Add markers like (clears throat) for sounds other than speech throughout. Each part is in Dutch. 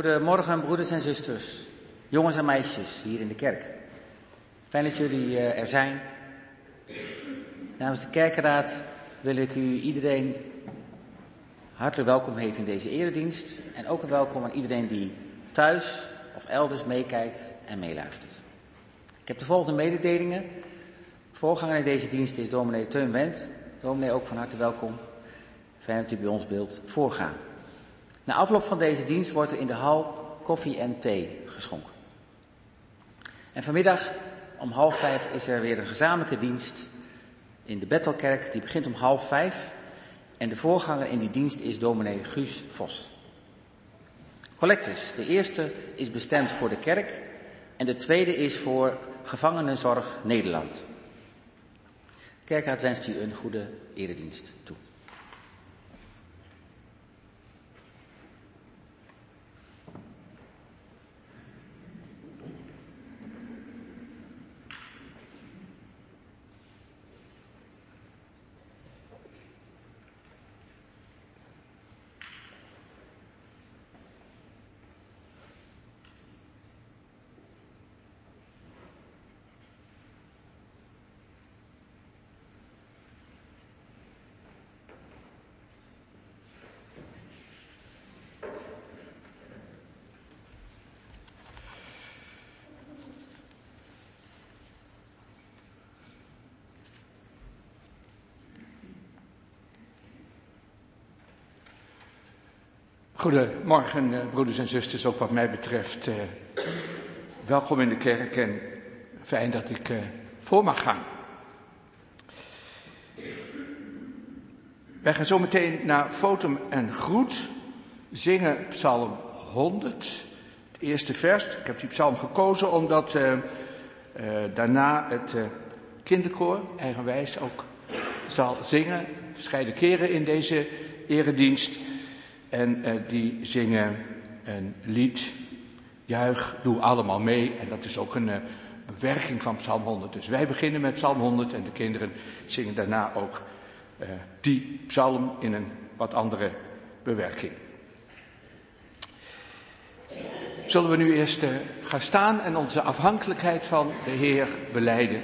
Goedemorgen, broeders en zusters, jongens en meisjes hier in de kerk. Fijn dat jullie eh, er zijn. Namens de kerkenraad wil ik u iedereen hartelijk welkom heten in deze eredienst. En ook een welkom aan iedereen die thuis of elders meekijkt en meeluistert. Ik heb de volgende mededelingen. Voorganger in deze dienst is dominee Teun Wendt. Dominee ook van harte welkom. Fijn dat u bij ons beeld voorgaan. Na afloop van deze dienst wordt er in de hal koffie en thee geschonken. En vanmiddag om half vijf is er weer een gezamenlijke dienst in de Bethelkerk. Die begint om half vijf. En de voorganger in die dienst is dominee Guus Vos. Collectus. De eerste is bestemd voor de kerk. En de tweede is voor Gevangenenzorg Nederland. Kerkraad wenst u een goede eredienst toe. Goedemorgen, eh, broeders en zusters, ook wat mij betreft. Eh, welkom in de kerk en fijn dat ik eh, voor mag gaan. Wij gaan zo meteen naar Fotum en Groet, zingen Psalm 100, het eerste vers. Ik heb die psalm gekozen omdat daarna het kinderkoor, eigenwijs, ook zal zingen, verschillende keren in deze eredienst. En uh, die zingen een lied, Juich, doe allemaal mee. En dat is ook een uh, bewerking van Psalm 100. Dus wij beginnen met Psalm 100 en de kinderen zingen daarna ook uh, die psalm in een wat andere bewerking. Zullen we nu eerst gaan staan en onze afhankelijkheid van de Heer beleiden?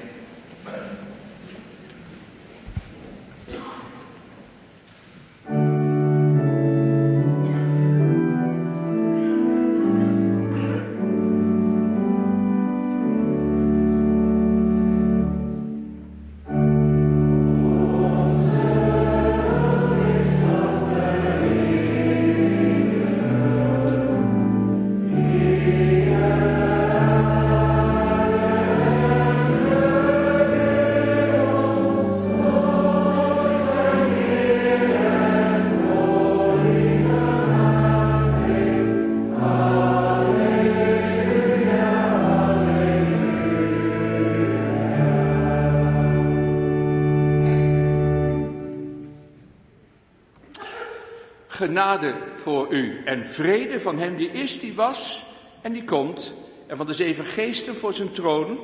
Genade voor u en vrede van hem die is, die was en die komt, en van de zeven geesten voor zijn troon,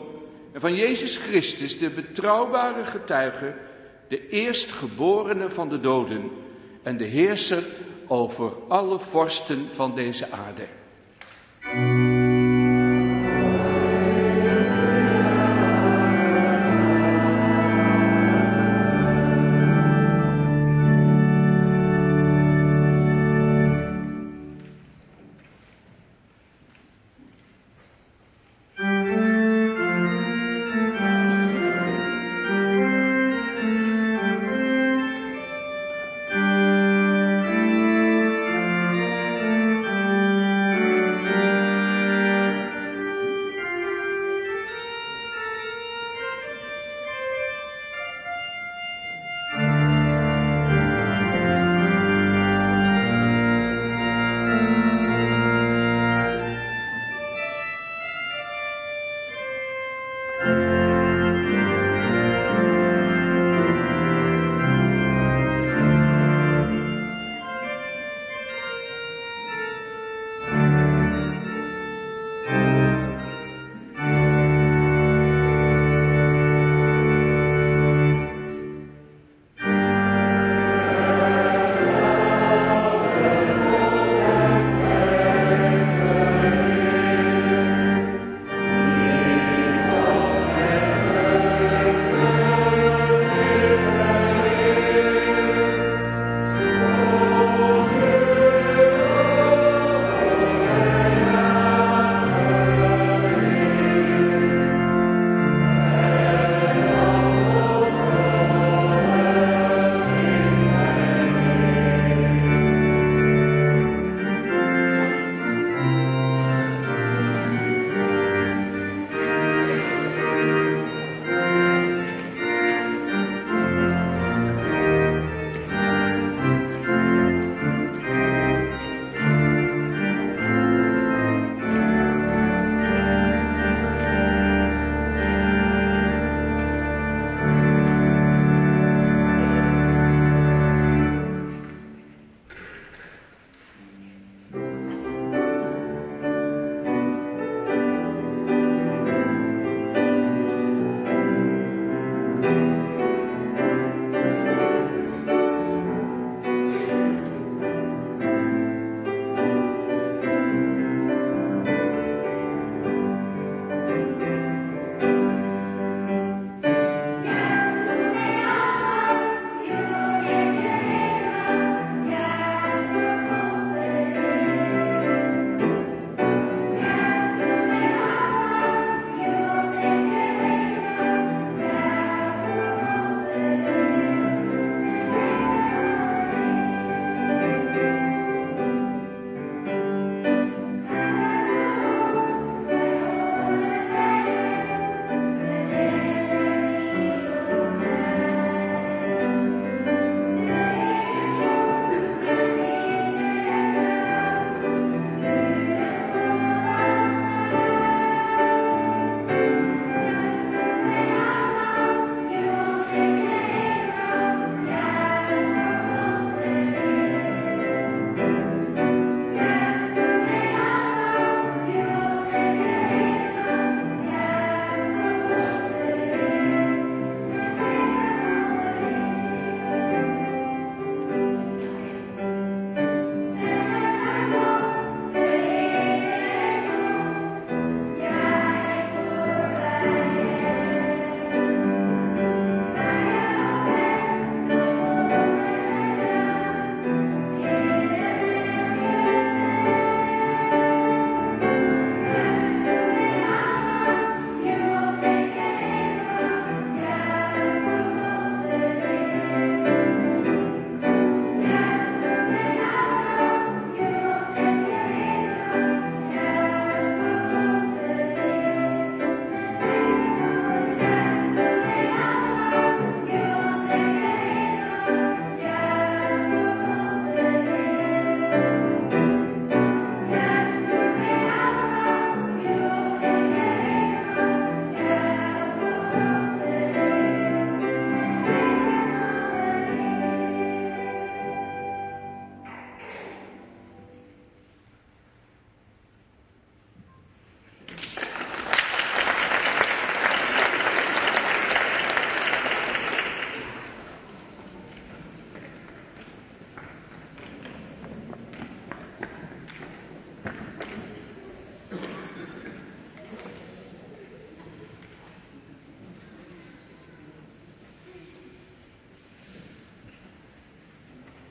en van Jezus Christus, de betrouwbare getuige, de eerstgeborene van de doden en de heerser over alle vorsten van deze aarde.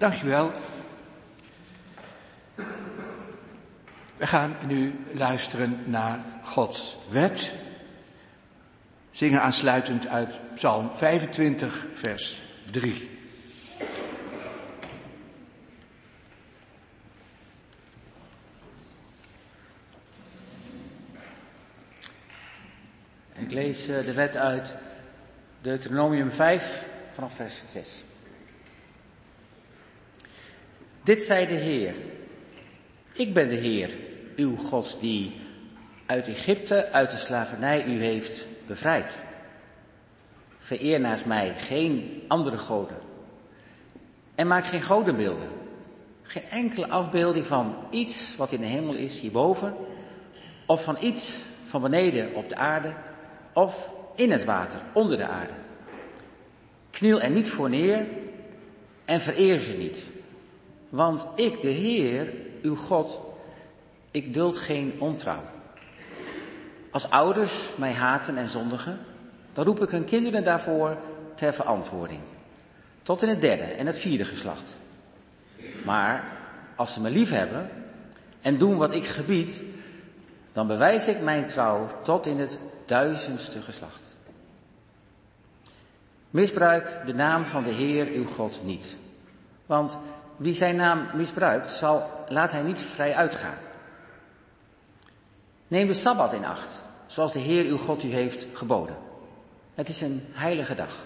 Dankjewel. We gaan nu luisteren naar Gods wet. Zingen aansluitend uit Psalm 25, vers 3. Ik lees eh, de wet uit Deuteronomium 5 vanaf vers 6. Dit zei de Heer. Ik ben de Heer, uw God, die uit Egypte, uit de slavernij u heeft bevrijd. Vereer naast mij geen andere goden. En maak geen godenbeelden. Geen enkele afbeelding van iets wat in de hemel is hierboven, of van iets van beneden op de aarde, of in het water onder de aarde. Kniel er niet voor neer en vereer ze niet. Want ik, de Heer, uw God, ik duld geen ontrouw. Als ouders mij haten en zondigen, dan roep ik hun kinderen daarvoor ter verantwoording. Tot in het derde en het vierde geslacht. Maar als ze me lief hebben en doen wat ik gebied, dan bewijs ik mijn trouw tot in het duizendste geslacht. Misbruik de naam van de Heer uw God niet. Want wie zijn naam misbruikt, zal, laat hij niet vrij uitgaan. Neem de Sabbat in acht, zoals de Heer uw God u heeft geboden. Het is een heilige dag.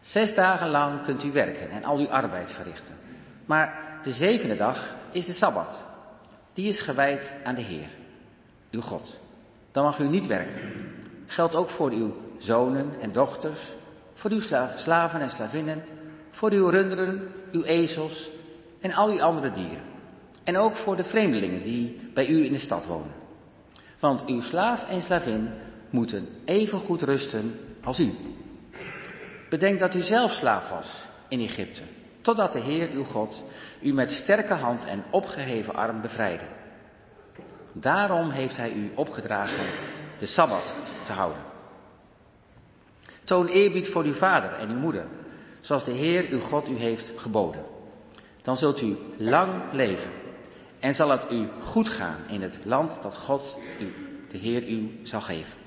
Zes dagen lang kunt u werken en al uw arbeid verrichten. Maar de zevende dag is de Sabbat. Die is gewijd aan de Heer, uw God. Dan mag u niet werken. Geldt ook voor uw zonen en dochters, voor uw slaven en slavinnen, voor uw runderen, uw ezels en al uw andere dieren. En ook voor de vreemdelingen die bij u in de stad wonen. Want uw slaaf en slavin moeten even goed rusten als u. Bedenk dat u zelf slaaf was in Egypte, totdat de Heer uw God u met sterke hand en opgeheven arm bevrijdde. Daarom heeft hij u opgedragen de Sabbat te houden. Toon eerbied voor uw vader en uw moeder, zoals de Heer uw God u heeft geboden. Dan zult u lang leven en zal het u goed gaan in het land dat God u, de Heer u zal geven.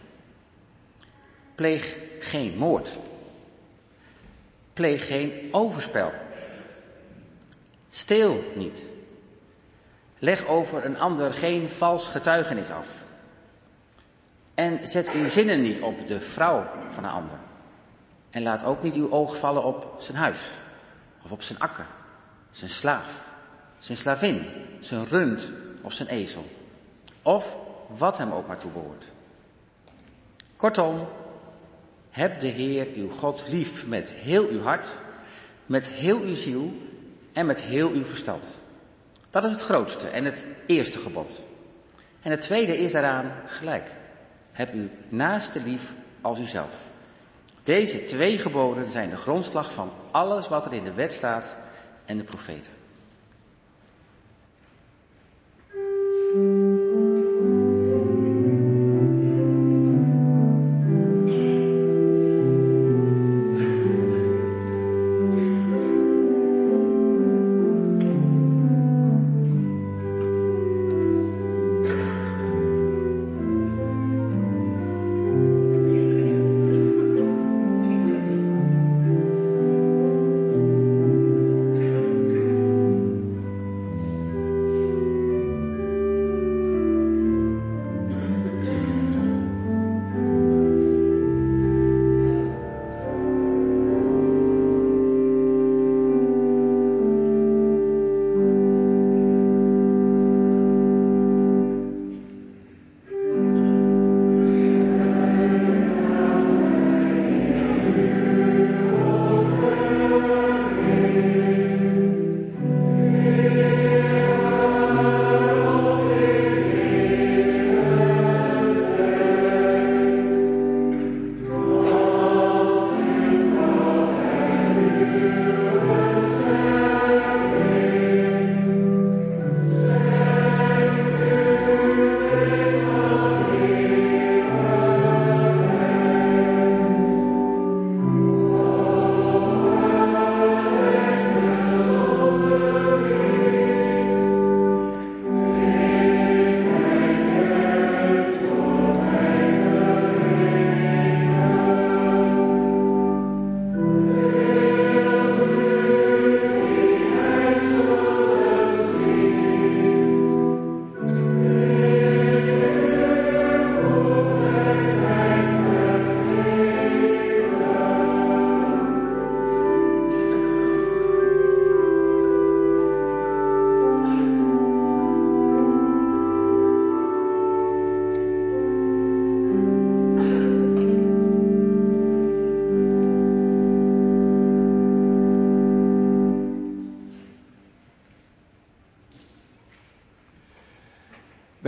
Pleeg geen moord. Pleeg geen overspel. Steel niet. Leg over een ander geen vals getuigenis af. En zet uw zinnen niet op de vrouw van een ander. En laat ook niet uw oog vallen op zijn huis, of op zijn akker, zijn slaaf, zijn slavin, zijn rund of zijn ezel. Of wat hem ook maar toebehoort. Kortom, heb de Heer uw God lief met heel uw hart, met heel uw ziel en met heel uw verstand. Dat is het grootste en het eerste gebod. En het tweede is daaraan gelijk. Heb uw naaste lief als uzelf. Deze twee geboden zijn de grondslag van alles wat er in de wet staat en de profeten.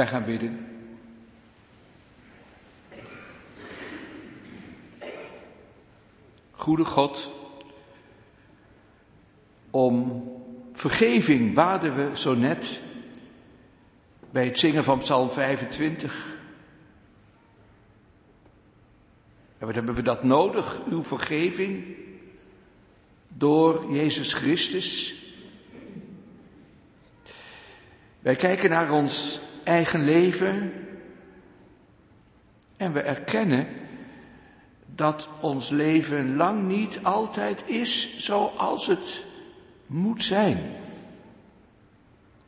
Gaan bidden. Goede God, om vergeving baden we zo net bij het zingen van Psalm 25. En wat hebben we dat nodig, uw vergeving, door Jezus Christus? Wij kijken naar ons eigen leven en we erkennen dat ons leven lang niet altijd is zoals het moet zijn.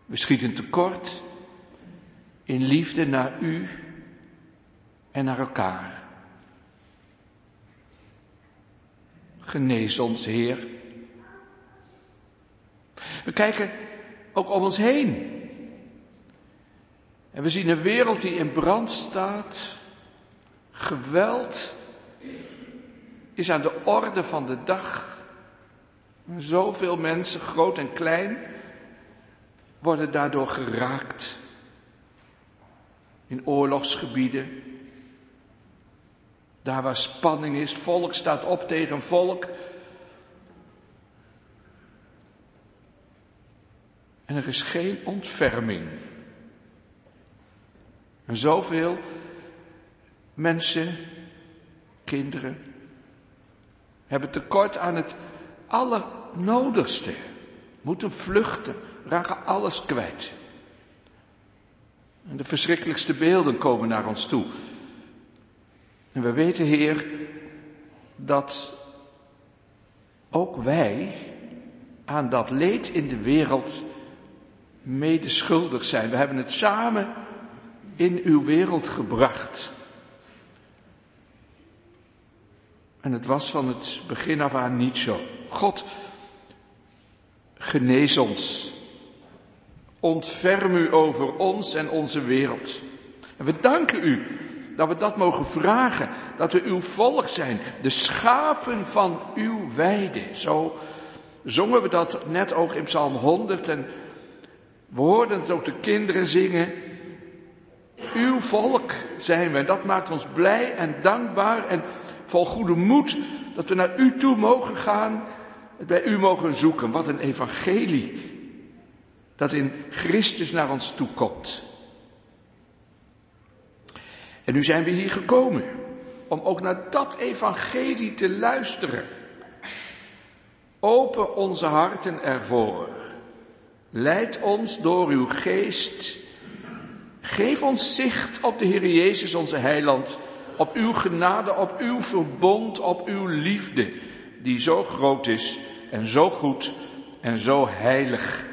We schieten tekort in liefde naar u en naar elkaar. Genees ons, Heer. We kijken ook om ons heen. En we zien een wereld die in brand staat. Geweld is aan de orde van de dag. Zoveel mensen, groot en klein, worden daardoor geraakt. In oorlogsgebieden. Daar waar spanning is, volk staat op tegen volk. En er is geen ontferming. En zoveel mensen, kinderen, hebben tekort aan het allernodigste. Moeten vluchten, raken alles kwijt. En de verschrikkelijkste beelden komen naar ons toe. En we weten, Heer, dat ook wij aan dat leed in de wereld medeschuldig zijn. We hebben het samen in uw wereld gebracht. En het was van het begin af aan niet zo. God, genees ons. Ontferm u over ons en onze wereld. En we danken u dat we dat mogen vragen. Dat we uw volk zijn. De schapen van uw weide. Zo zongen we dat net ook in Psalm 100. En we hoorden het ook de kinderen zingen. Uw volk zijn we. En dat maakt ons blij en dankbaar en vol goede moed. Dat we naar u toe mogen gaan. Het bij u mogen zoeken. Wat een evangelie. Dat in Christus naar ons toe komt. En nu zijn we hier gekomen om ook naar dat evangelie te luisteren. Open onze harten ervoor. Leid ons door uw geest. Geef ons zicht op de Heer Jezus, onze heiland. Op uw genade, op uw verbond, op uw liefde. Die zo groot is en zo goed en zo heilig.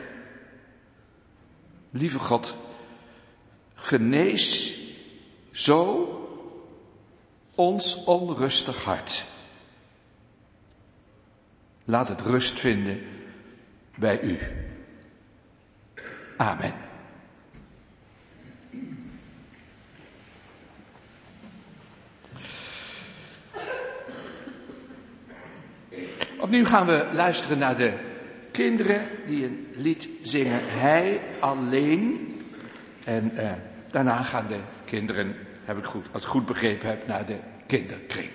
Lieve God, genees zo ons onrustig hart. Laat het rust vinden bij u. Amen. Opnieuw gaan we luisteren naar de kinderen die een lied zingen, Hij alleen. En uh, daarna gaan de kinderen, heb ik goed, als ik goed begrepen heb, naar de kinderkring.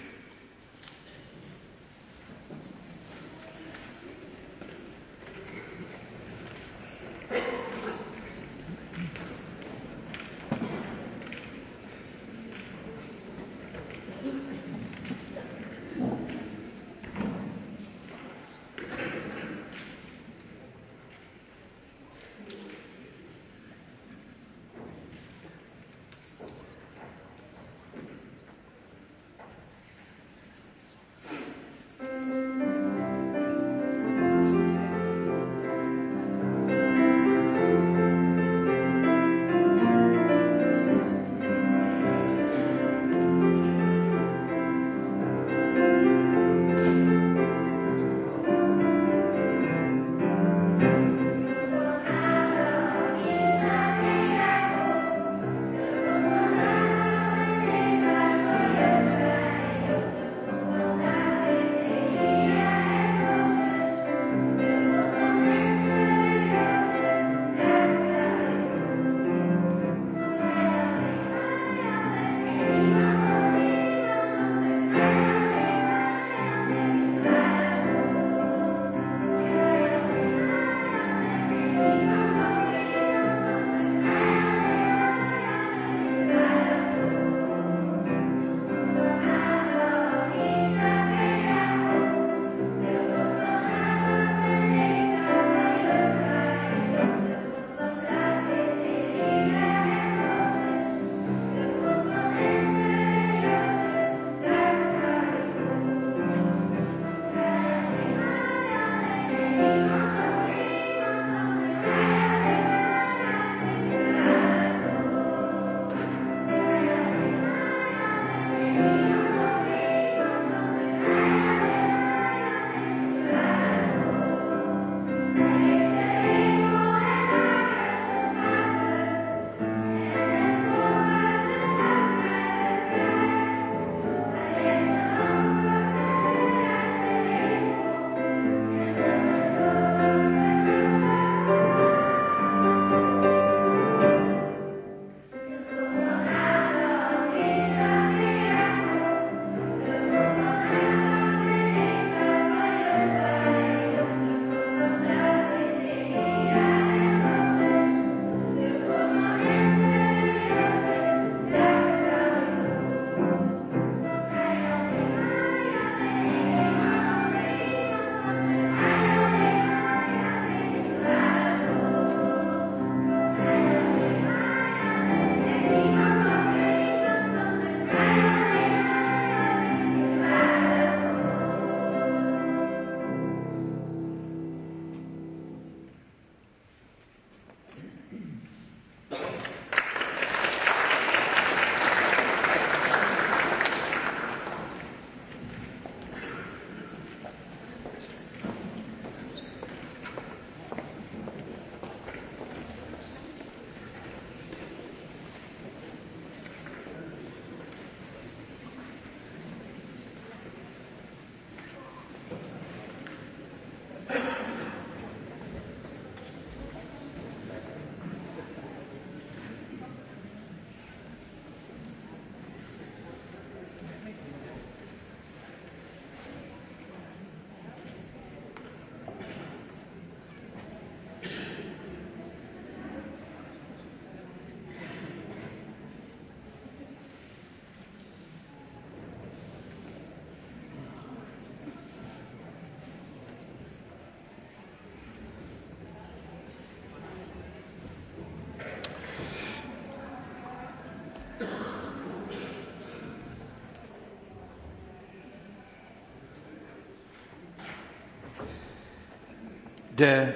De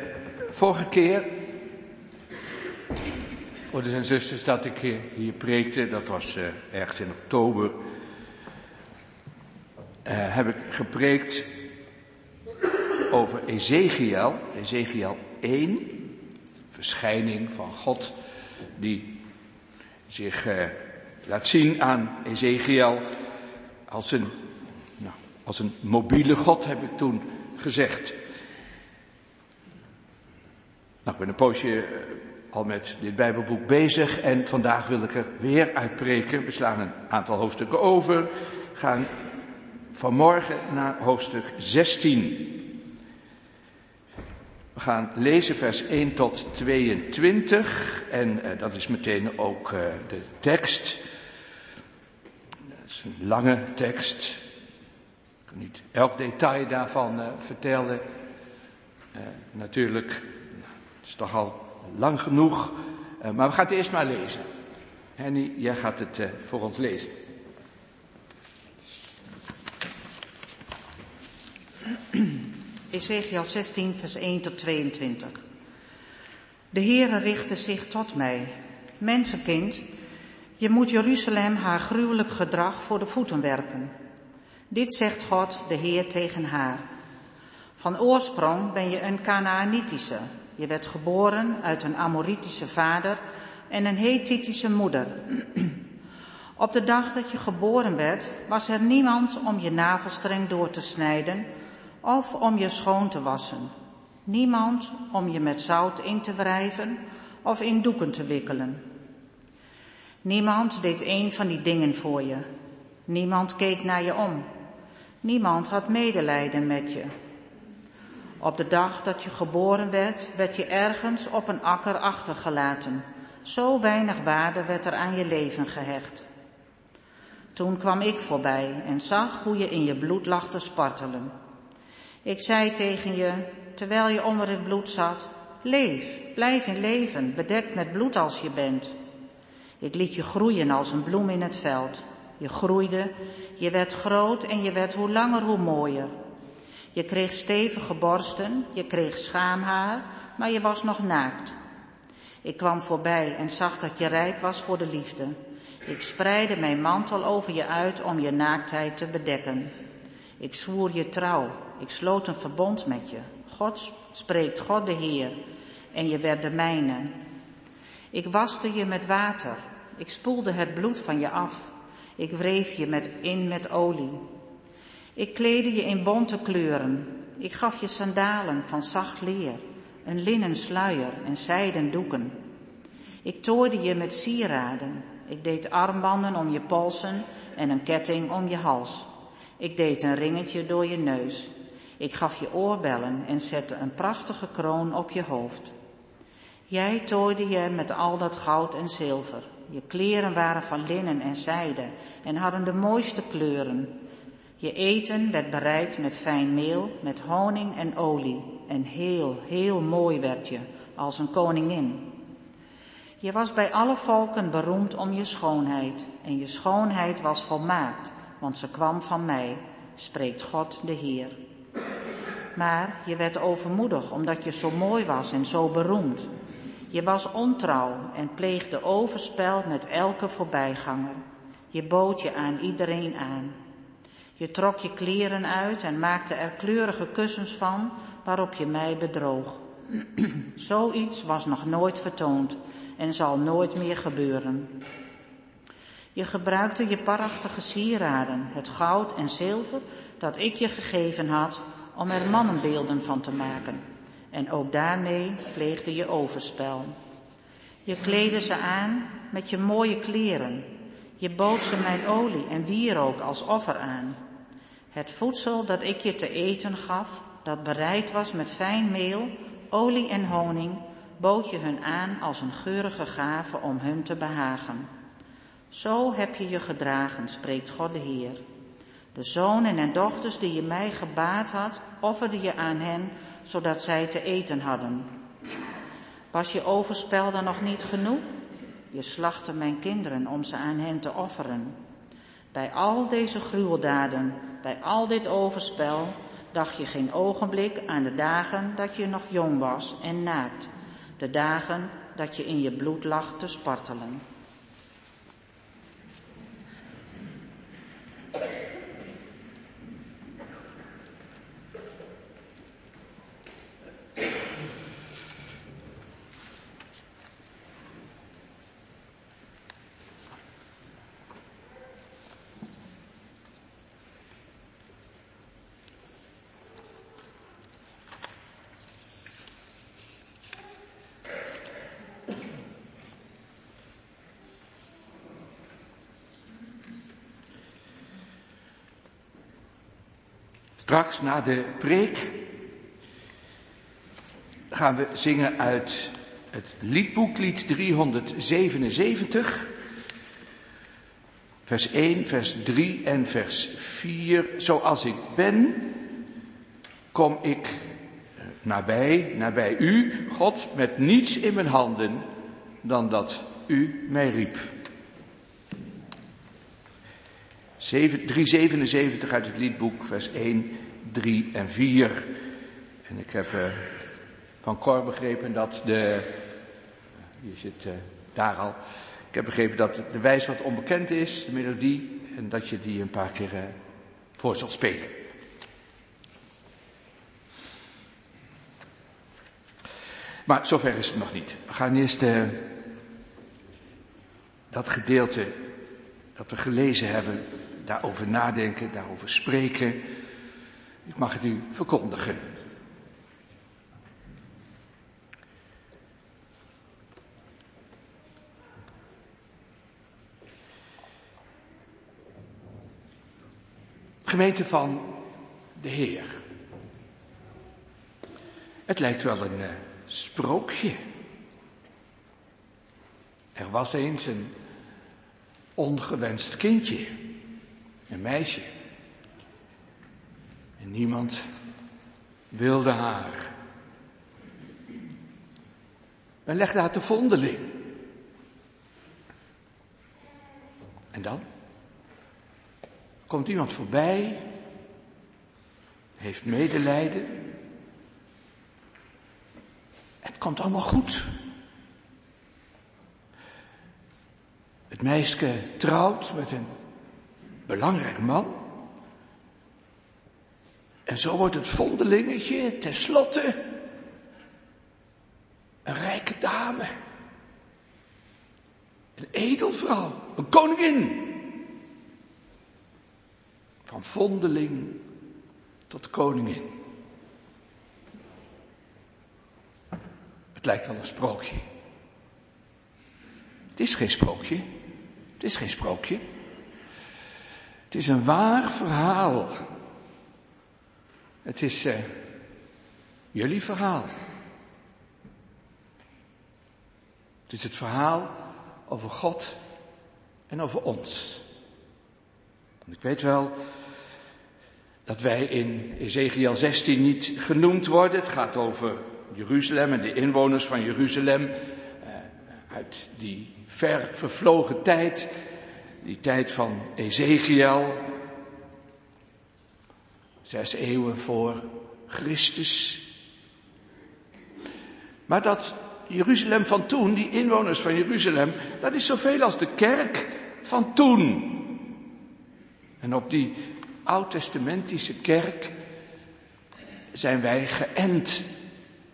vorige keer, broeders en zusters, dat ik hier preekte, dat was uh, ergens in oktober, uh, heb ik gepreekt over Ezekiel, Ezekiel 1, verschijning van God, die zich uh, laat zien aan Ezekiel als een, nou, als een mobiele God, heb ik toen gezegd. Nou, ik ben een poosje uh, al met dit Bijbelboek bezig en vandaag wil ik er weer uitpreken. We slaan een aantal hoofdstukken over, gaan vanmorgen naar hoofdstuk 16. We gaan lezen vers 1 tot 22 en uh, dat is meteen ook uh, de tekst. Dat is een lange tekst. Ik kan niet elk detail daarvan vertellen. natuurlijk, het is toch al lang genoeg, maar we gaan het eerst maar lezen. Henny, jij gaat het voor ons lezen. Ezekiel 16, vers 1 tot 22. De Heere richtte zich tot mij. Mensenkind, je moet Jeruzalem haar gruwelijk gedrag voor de voeten werpen. Dit zegt God, de Heer, tegen haar. Van oorsprong ben je een Canaanitische. Je werd geboren uit een Amoritische vader en een Hethitische moeder. Op de dag dat je geboren werd, was er niemand om je navelstreng door te snijden of om je schoon te wassen. Niemand om je met zout in te wrijven of in doeken te wikkelen. Niemand deed een van die dingen voor je. Niemand keek naar je om. Niemand had medelijden met je. Op de dag dat je geboren werd, werd je ergens op een akker achtergelaten. Zo weinig waarde werd er aan je leven gehecht. Toen kwam ik voorbij en zag hoe je in je bloed lag te spartelen. Ik zei tegen je, terwijl je onder het bloed zat, leef, blijf in leven, bedekt met bloed als je bent. Ik liet je groeien als een bloem in het veld. Je groeide, je werd groot en je werd hoe langer hoe mooier. Je kreeg stevige borsten, je kreeg schaamhaar, maar je was nog naakt. Ik kwam voorbij en zag dat je rijp was voor de liefde. Ik spreidde mijn mantel over je uit om je naaktheid te bedekken. Ik zwoer je trouw, ik sloot een verbond met je. God spreekt God de Heer en je werd de mijne. Ik waste je met water. Ik spoelde het bloed van je af. Ik wreef je met, in met olie. Ik kleedde je in bonte kleuren. Ik gaf je sandalen van zacht leer, een linnen sluier en zijden doeken. Ik tooide je met sieraden. Ik deed armbanden om je polsen en een ketting om je hals. Ik deed een ringetje door je neus. Ik gaf je oorbellen en zette een prachtige kroon op je hoofd. Jij tooide je met al dat goud en zilver. Je kleren waren van linnen en zijde en hadden de mooiste kleuren. Je eten werd bereid met fijn meel, met honing en olie. En heel, heel mooi werd je, als een koningin. Je was bij alle volken beroemd om je schoonheid. En je schoonheid was volmaakt, want ze kwam van mij, spreekt God de Heer. Maar je werd overmoedig omdat je zo mooi was en zo beroemd. Je was ontrouw en pleegde overspel met elke voorbijganger. Je bood je aan iedereen aan. Je trok je kleren uit en maakte er kleurige kussens van waarop je mij bedroog. (clears throat) Zoiets was nog nooit vertoond en zal nooit meer gebeuren. Je gebruikte je prachtige sieraden, het goud en zilver dat ik je gegeven had om er mannenbeelden van te maken. En ook daarmee pleegde je overspel. Je kleedde ze aan met je mooie kleren. Je bood ze mijn olie en wierook als offer aan. Het voedsel dat ik je te eten gaf, dat bereid was met fijn meel, olie en honing, bood je hun aan als een geurige gave om hun te behagen. Zo heb je je gedragen, spreekt God de Heer. De zonen en dochters die je mij gebaat had, offerde je aan hen, zodat zij te eten hadden. Was je overspel dan nog niet genoeg? Je slachtte mijn kinderen om ze aan hen te offeren. Bij al deze gruweldaden, bij al dit overspel, dacht je geen ogenblik aan de dagen dat je nog jong was en naakt, de dagen dat je in je bloed lag te spartelen. Straks na de preek gaan we zingen uit het liedboek, lied 377, vers 1, vers 3 en vers 4. Zoals ik ben, kom ik nabij, nabij u, God, met niets in mijn handen dan dat u mij riep. 377 uit het liedboek, vers 1, 3 en 4. En ik heb uh, van Cor begrepen dat de, je zit uh, daar al, ik heb begrepen dat de wijs wat onbekend is, de melodie, en dat je die een paar keer voor zal spelen. Maar zover is het nog niet. We gaan eerst dat gedeelte dat we gelezen hebben daarover nadenken, daarover spreken. Ik mag het u verkondigen. Gemeente van de Heer. Het lijkt wel een uh, sprookje. Er was eens een ongewenst kindje. Een meisje. En niemand wilde haar. Men legde haar te vondeling. En dan? Komt iemand voorbij, heeft medelijden. Het komt allemaal goed. Het meisje trouwt met een belangrijk man. En zo wordt het vondelingetje tenslotte een rijke dame. Een edelvrouw, een koningin. Van vondeling tot koningin. Het lijkt wel een sprookje. Het is geen sprookje. Het is geen sprookje. Het is een waar verhaal. Het is uh, jullie verhaal. Het is het verhaal over God en over ons. Ik weet wel dat wij in Ezekiel 16 niet genoemd worden. Het gaat over Jeruzalem en de inwoners van Jeruzalem uh, uit die ver vervlogen tijd die tijd van Ezekiel, zes eeuwen voor Christus. Maar dat Jeruzalem van toen, die inwoners van Jeruzalem, dat is zoveel als de kerk van toen. En op die oud-testamentische kerk zijn wij geënt,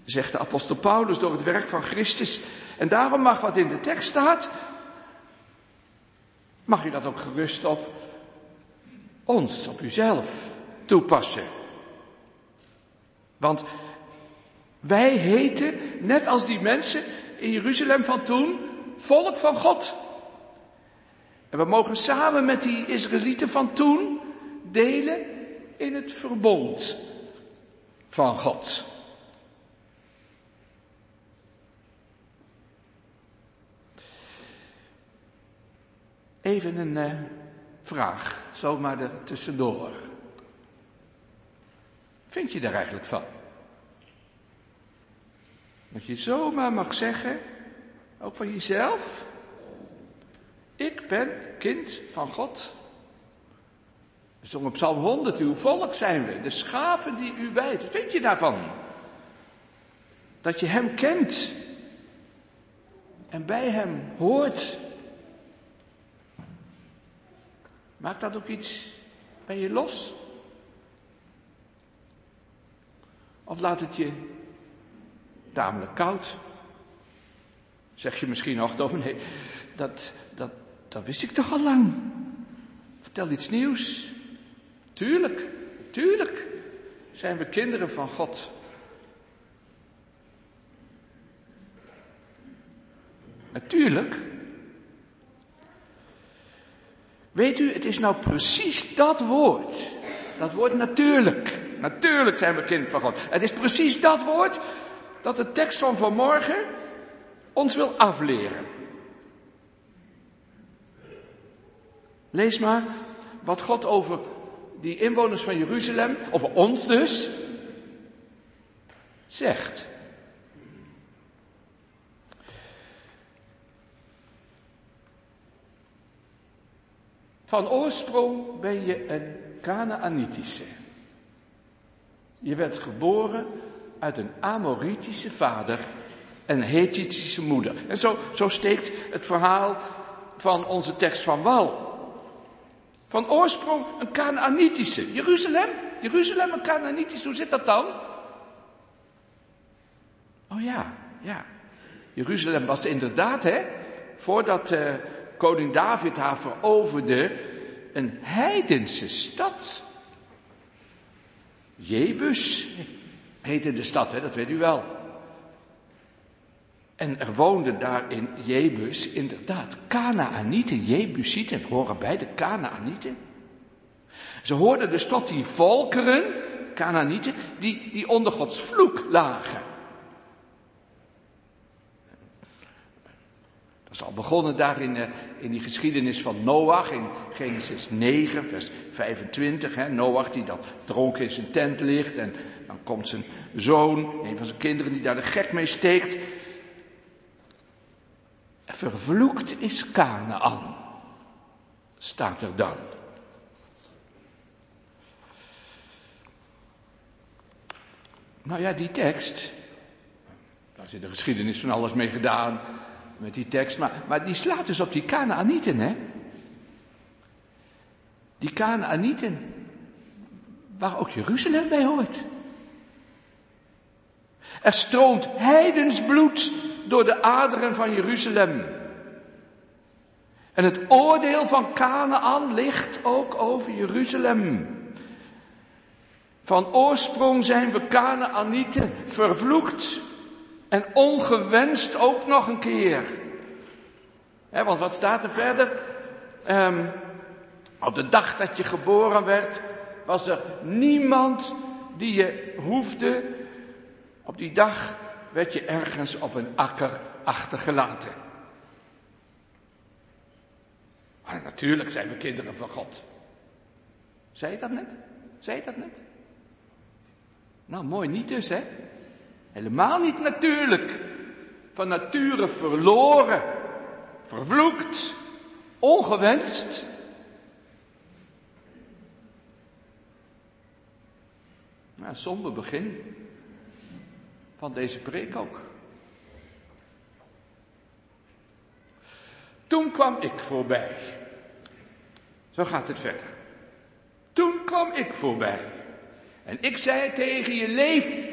zegt de apostel Paulus, door het werk van Christus. En daarom mag wat in de tekst staat, mag u dat ook gerust op ons, op uzelf toepassen. Want wij heten, net als die mensen in Jeruzalem van toen, volk van God. En we mogen samen met die Israëlieten van toen delen in het verbond van God. Even een uh, vraag, zomaar er tussendoor. Vind je daar eigenlijk van? Dat je zomaar mag zeggen, ook van jezelf, ik ben kind van God. We zongen Psalm 100, uw volk zijn we, de schapen die u wijdt. Wat vind je daarvan? Dat je hem kent en bij hem hoort. Maakt dat ook iets bij je los? Of laat het je tamelijk koud? Zeg je misschien nog, dominee, dat, dat, dat wist ik toch al lang. Vertel iets nieuws. Tuurlijk, tuurlijk zijn we kinderen van God. Natuurlijk. Weet u, het is nou precies dat woord. Dat woord natuurlijk. Natuurlijk zijn we kind van God. Het is precies dat woord dat de tekst van vanmorgen ons wil afleren. Lees maar wat God over die inwoners van Jeruzalem, over ons dus, zegt. Van oorsprong ben je een Canaanitische. Je werd geboren uit een Amoritische vader en een Hethitische moeder. En zo, zo steekt het verhaal van onze tekst van wal. Van oorsprong een Canaanitische. Jeruzalem? Jeruzalem een Canaanitische, hoe zit dat dan? Oh ja, ja. Jeruzalem was inderdaad, hè, voordat uh, koning David haar veroverde, een heidense stad. Jebus heette de stad, hè, dat weet u wel. En er woonden daar in Jebus inderdaad Canaanieten, Jebusieten, horen bij de Canaanieten. Ze hoorden dus tot die volkeren, Canaanieten, die, die onder Gods vloek lagen. Is al begonnen daar in, eh, in die geschiedenis van Noach in Genesis 9, vers 25. Hè, Noach die dan dronken in zijn tent ligt en dan komt zijn zoon, een van zijn kinderen die daar de gek mee steekt. Vervloekt is Canaan, staat er dan. Nou ja, die tekst, daar zit de geschiedenis van alles mee gedaan met die tekst, maar, maar die slaat dus op die Canaanieten, hè? Die Canaanieten, waar ook Jeruzalem bij hoort. Er stroomt heidensbloed door de aderen van Jeruzalem. En het oordeel van Canaan ligt ook over Jeruzalem. Van oorsprong zijn we Canaanieten vervloekt en ongewenst ook nog een keer. want wat staat er verder? Um, op de dag dat je geboren werd, was er niemand die je hoefde. Op die dag werd je ergens op een akker achtergelaten. Maar natuurlijk zijn we kinderen van God. Zei je dat net? Zei je dat net? Nou, mooi niet dus, hè? Helemaal niet natuurlijk. Van nature verloren, vervloekt, ongewenst. Nou, somber begin van deze preek ook. Toen kwam ik voorbij. Zo gaat het verder. Toen kwam ik voorbij. En ik zei tegen je, leef.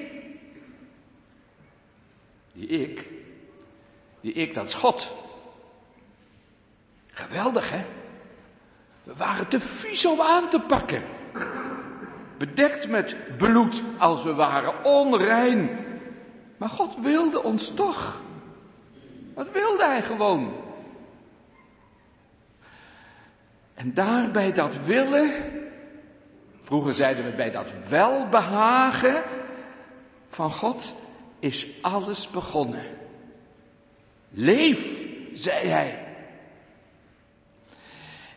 Die ik, die ik, dat is God. Geweldig, hè? We waren te vies om aan te pakken. Bedekt met bloed als we waren, onrein. Maar God wilde ons toch. Wat wilde Hij gewoon? En daar bij dat willen, vroeger zeiden we bij dat welbehagen van God, is alles begonnen. Leef, zei hij.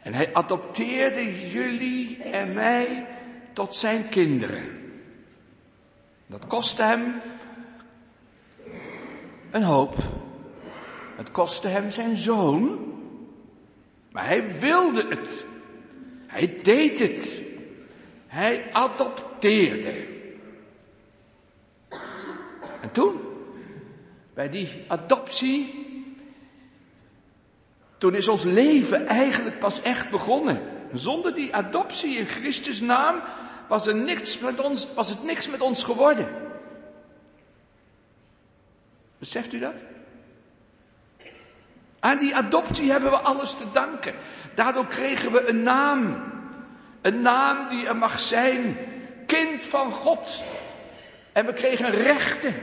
En hij adopteerde jullie en mij tot zijn kinderen. Dat kostte hem een hoop. Het kostte hem zijn zoon. Maar hij wilde het. Hij deed het. Hij adopteerde. En toen, bij die adoptie, toen is ons leven eigenlijk pas echt begonnen. Zonder die adoptie in Christus naam was, er niks met ons, was het niks met ons geworden. Beseft u dat? Aan die adoptie hebben we alles te danken. Daardoor kregen we een naam. Een naam die er mag zijn. Kind van God. En we kregen rechten.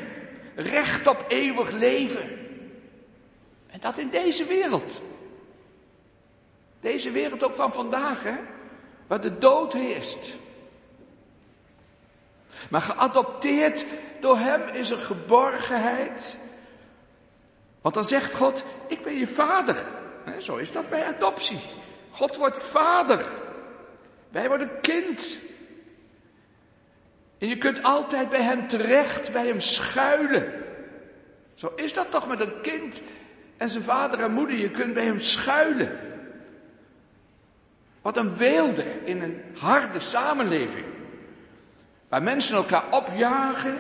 Recht op eeuwig leven. En dat in deze wereld. Deze wereld ook van vandaag, hè? Waar de dood heerst. Maar geadopteerd door Hem is er geborgenheid. Want dan zegt God, ik ben je vader. Zo is dat bij adoptie. God wordt vader. Wij worden kind. En je kunt altijd bij hem terecht, bij hem schuilen. Zo is dat toch met een kind en zijn vader en moeder. Je kunt bij hem schuilen. Wat een weelde in een harde samenleving. Waar mensen elkaar opjagen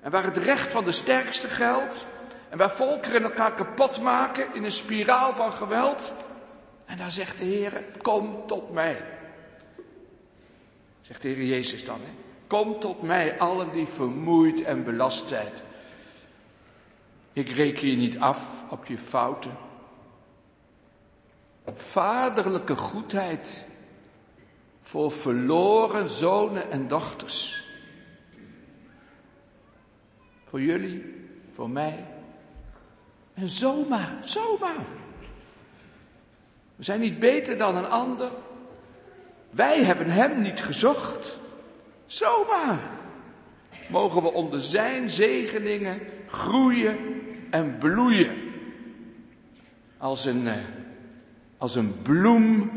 en waar het recht van de sterkste geldt. En waar volkeren elkaar kapot maken in een spiraal van geweld. En daar zegt de Heer, kom tot mij. Zegt de Heer Jezus dan, hè? Kom tot mij, allen die vermoeid en belast zijn. Ik reken je niet af op je fouten. Vaderlijke goedheid voor verloren zonen en dochters. Voor jullie, voor mij. En zomaar, zomaar. We zijn niet beter dan een ander. Wij hebben hem niet gezocht. Zomaar. Mogen we onder zijn zegeningen groeien en bloeien. Als een, eh, als een bloem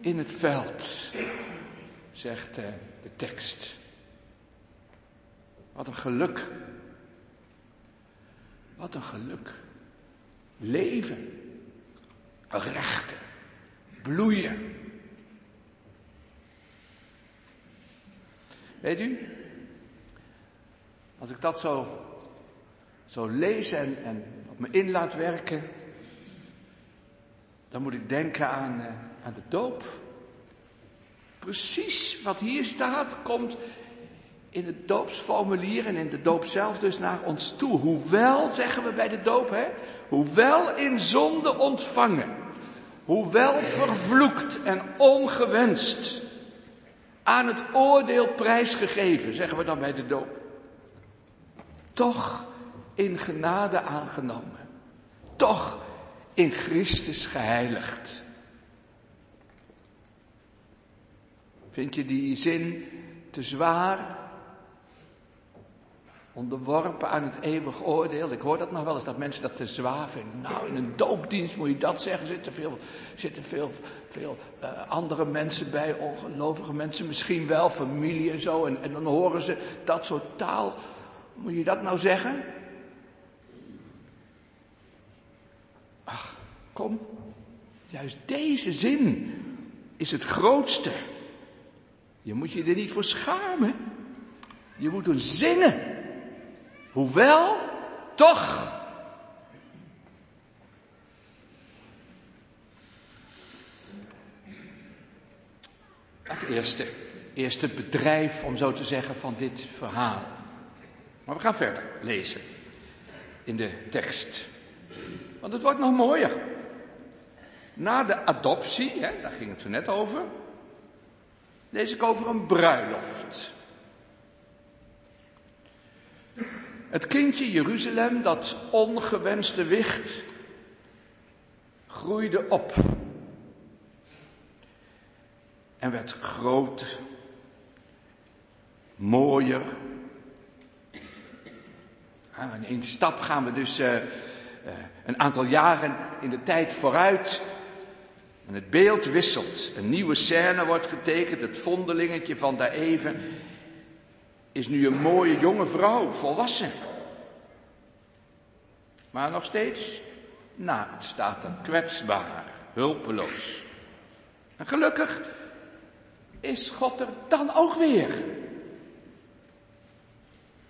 in het veld, zegt eh, de tekst. Wat een geluk. Wat een geluk. Leven. Rechten. Bloeien. Weet u, als ik dat zo, zo lees en, en op me in laat werken, dan moet ik denken aan, uh, aan de doop. Precies wat hier staat komt in het doopsformulier en in de doop zelf dus naar ons toe. Hoewel, zeggen we bij de doop, hè, hoewel in zonde ontvangen, hoewel vervloekt en ongewenst, aan het oordeel prijsgegeven, zeggen we dan bij de doop. Toch in genade aangenomen. Toch in Christus geheiligd. Vind je die zin te zwaar? Onderworpen aan het eeuwig oordeel. Ik hoor dat nog wel eens, dat mensen dat te zwaar. Nou, in een doopdienst moet je dat zeggen. Zitten veel, zitten veel, veel uh, andere mensen bij, ongelovige mensen misschien wel, familie en zo. En, en dan horen ze dat soort taal. Moet je dat nou zeggen? Ach, kom. Juist deze zin is het grootste. Je moet je er niet voor schamen. Je moet hem zingen. Hoewel, toch. Het eerste, eerste bedrijf, om zo te zeggen, van dit verhaal. Maar we gaan verder lezen in de tekst. Want het wordt nog mooier. Na de adoptie, hè, daar ging het zo net over, lees ik over een bruiloft. Het kindje Jeruzalem, dat ongewenste wicht, groeide op. En werd groot, mooier. in één stap gaan we dus uh, uh, een aantal jaren in de tijd vooruit. En het beeld wisselt. Een nieuwe scène wordt getekend. Het vondelingetje van daar even is nu een mooie jonge vrouw, volwassen. Maar nog steeds naakt staat er, kwetsbaar, hulpeloos. En gelukkig is God er dan ook weer.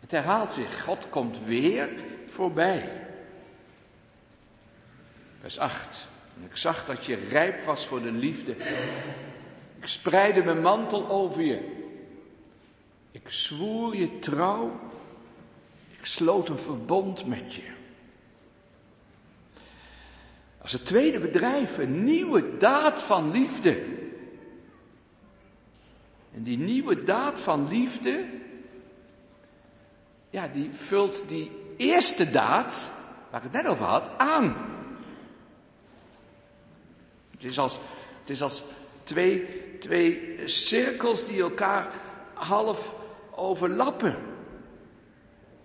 Het herhaalt zich, God komt weer voorbij. Vers 8. En ik zag dat je rijp was voor de liefde. Ik spreidde mijn mantel over je. Ik zwoer je trouw. Ik sloot een verbond met je. Als het tweede bedrijf een nieuwe daad van liefde. En die nieuwe daad van liefde, ja, die vult die eerste daad, waar ik het net over had, aan. Het is als, het is als twee, twee cirkels die elkaar half overlappen.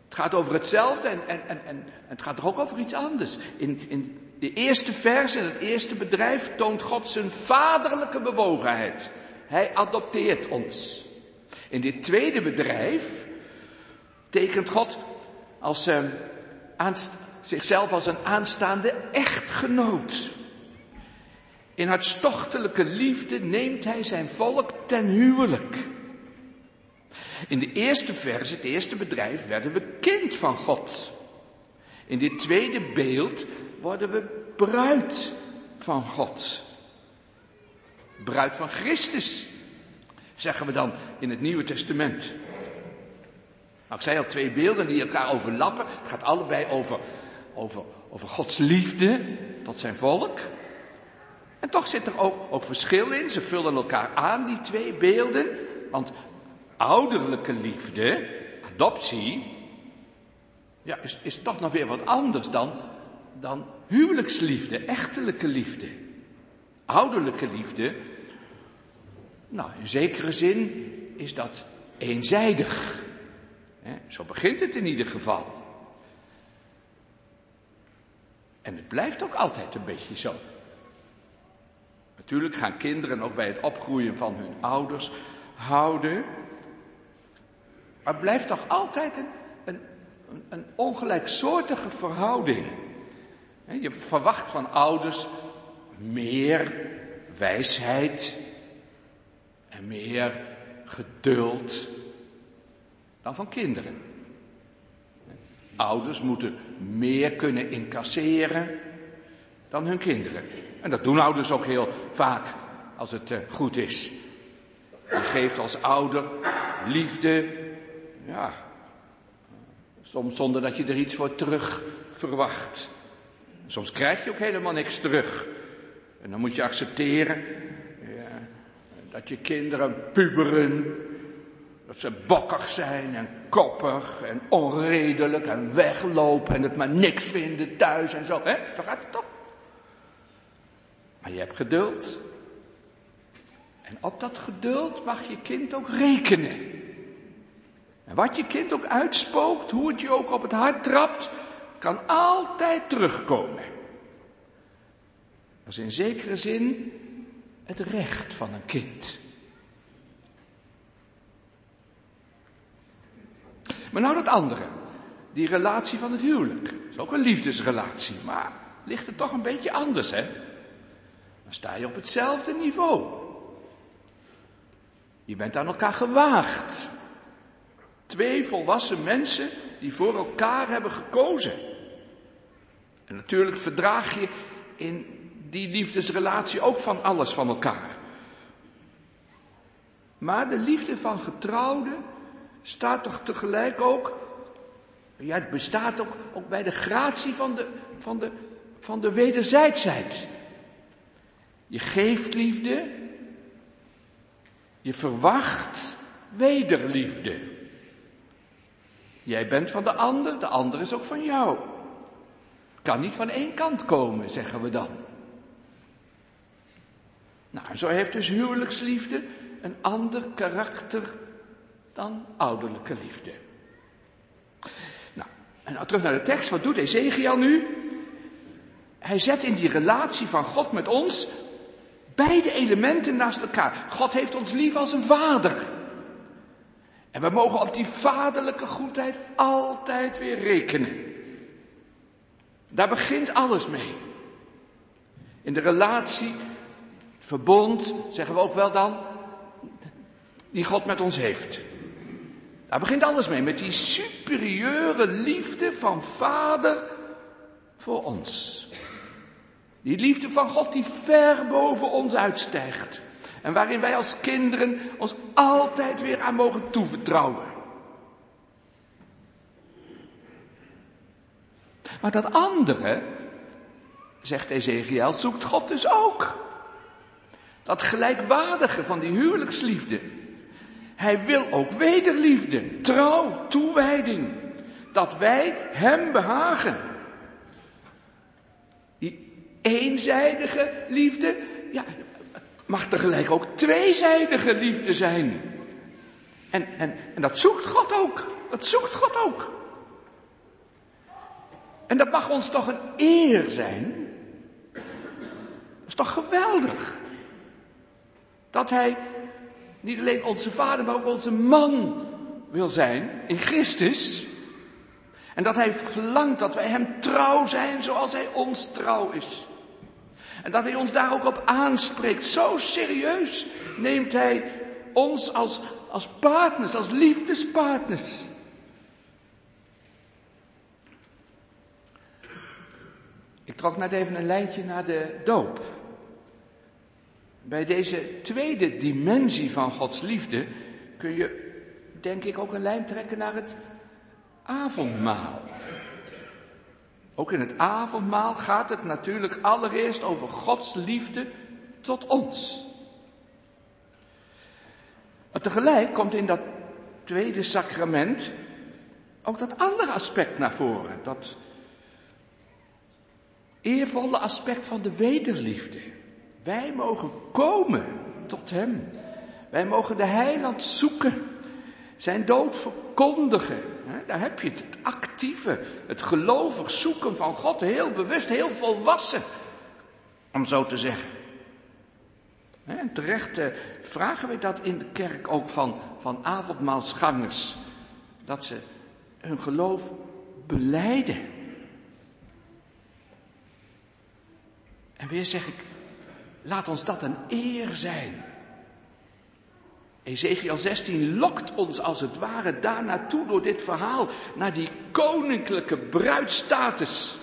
Het gaat over hetzelfde en, en, en, en het gaat er ook over iets anders. In, in de eerste vers, in het eerste bedrijf, toont God zijn vaderlijke bewogenheid. Hij adopteert ons. In dit tweede bedrijf tekent God als, eh, zichzelf als een aanstaande echtgenoot. In hartstochtelijke liefde neemt hij zijn volk ten huwelijk. In de eerste vers, het eerste bedrijf, werden we kind van God. In dit tweede beeld worden we bruid van God. Bruid van Christus, zeggen we dan in het Nieuwe Testament. Nou, ik zei al twee beelden die elkaar overlappen. Het gaat allebei over, over, over Gods liefde tot zijn volk. En toch zit er ook, ook verschil in. Ze vullen elkaar aan, die twee beelden. Want ouderlijke liefde, adoptie, ja, is, is toch nog weer wat anders dan, dan huwelijksliefde, echtelijke liefde. Ouderlijke liefde, nou in zekere zin is dat eenzijdig. Zo begint het in ieder geval. En het blijft ook altijd een beetje zo. Natuurlijk gaan kinderen ook bij het opgroeien van hun ouders houden. Maar blijft toch altijd een, een, een ongelijksoortige verhouding. Je verwacht van ouders meer wijsheid en meer geduld dan van kinderen. Ouders moeten meer kunnen incasseren dan hun kinderen. En dat doen ouders ook heel vaak als het eh, goed is. Je geeft als ouder liefde, ja, soms zonder dat je er iets voor terug verwacht. Soms krijg je ook helemaal niks terug. En dan moet je accepteren dat je kinderen puberen, dat ze bokkig zijn en koppig en onredelijk en weglopen en het maar niks vinden thuis en zo. Hè? Zo gaat het toch? Maar je hebt geduld. En op dat geduld mag je kind ook rekenen. En wat je kind ook uitspookt, hoe het je ook op het hart trapt, kan altijd terugkomen. Dat is in zekere zin het recht van een kind. Maar nou dat andere, die relatie van het huwelijk. Dat is ook een liefdesrelatie, maar ligt het toch een beetje anders, hè? Dan sta je op hetzelfde niveau. Je bent aan elkaar gewaagd. Twee volwassen mensen die voor elkaar hebben gekozen. En natuurlijk verdraag je in die liefdesrelatie ook van alles van elkaar. Maar de liefde van getrouwden staat toch tegelijk ook, ja, het bestaat ook, ook bij de gratie van de, van de, van de wederzijdsheid. Je geeft liefde, je verwacht wederliefde. Jij bent van de ander, de ander is ook van jou. Kan niet van één kant komen, zeggen we dan. Nou, zo heeft dus huwelijksliefde een ander karakter dan ouderlijke liefde. Nou, en nou terug naar de tekst. Wat doet Ezekiel nu? Hij zet in die relatie van God met ons beide elementen naast elkaar. God heeft ons lief als een vader. En we mogen op die vaderlijke goedheid altijd weer rekenen. Daar begint alles mee. In de relatie, verbond, zeggen we ook wel dan, die God met ons heeft. Daar begint alles mee, met die superieure liefde van Vader voor ons. Die liefde van God die ver boven ons uitstijgt. En waarin wij als kinderen ons altijd weer aan mogen toevertrouwen. Maar dat andere, zegt Ezekiel, zoekt God dus ook. Dat gelijkwaardige van die huwelijksliefde. Hij wil ook wederliefde, trouw, toewijding. Dat wij Hem behagen. Die eenzijdige liefde, ja, mag tegelijk ook tweezijdige liefde zijn. En, en, en dat zoekt God ook. Dat zoekt God ook. En dat mag ons toch een eer zijn. Dat is toch geweldig. Dat Hij niet alleen onze vader, maar ook onze man wil zijn in Christus. En dat Hij verlangt dat wij Hem trouw zijn zoals Hij ons trouw is. En dat Hij ons daar ook op aanspreekt. Zo serieus neemt Hij ons als, als partners, als liefdespartners. Ik trok net even een lijntje naar de doop. Bij deze tweede dimensie van Gods liefde kun je, denk ik, ook een lijn trekken naar het avondmaal. Ook in het avondmaal gaat het natuurlijk allereerst over Gods liefde tot ons. Maar tegelijk komt in dat tweede sacrament ook dat andere aspect naar voren. Dat eervolle aspect van de wederliefde. Wij mogen komen tot Hem. Wij mogen de heiland zoeken. Zijn dood verkondigen. Daar heb je het, actieve, het gelovig zoeken van God. Heel bewust, heel volwassen. Om zo te zeggen. En terecht eh, vragen we dat in de kerk ook van, van avondmaalsgangers. Dat ze hun geloof beleiden. En weer zeg ik, laat ons dat een eer zijn. Ezekiel 16 lokt ons als het ware daar naartoe door dit verhaal, naar die koninklijke bruidstatus.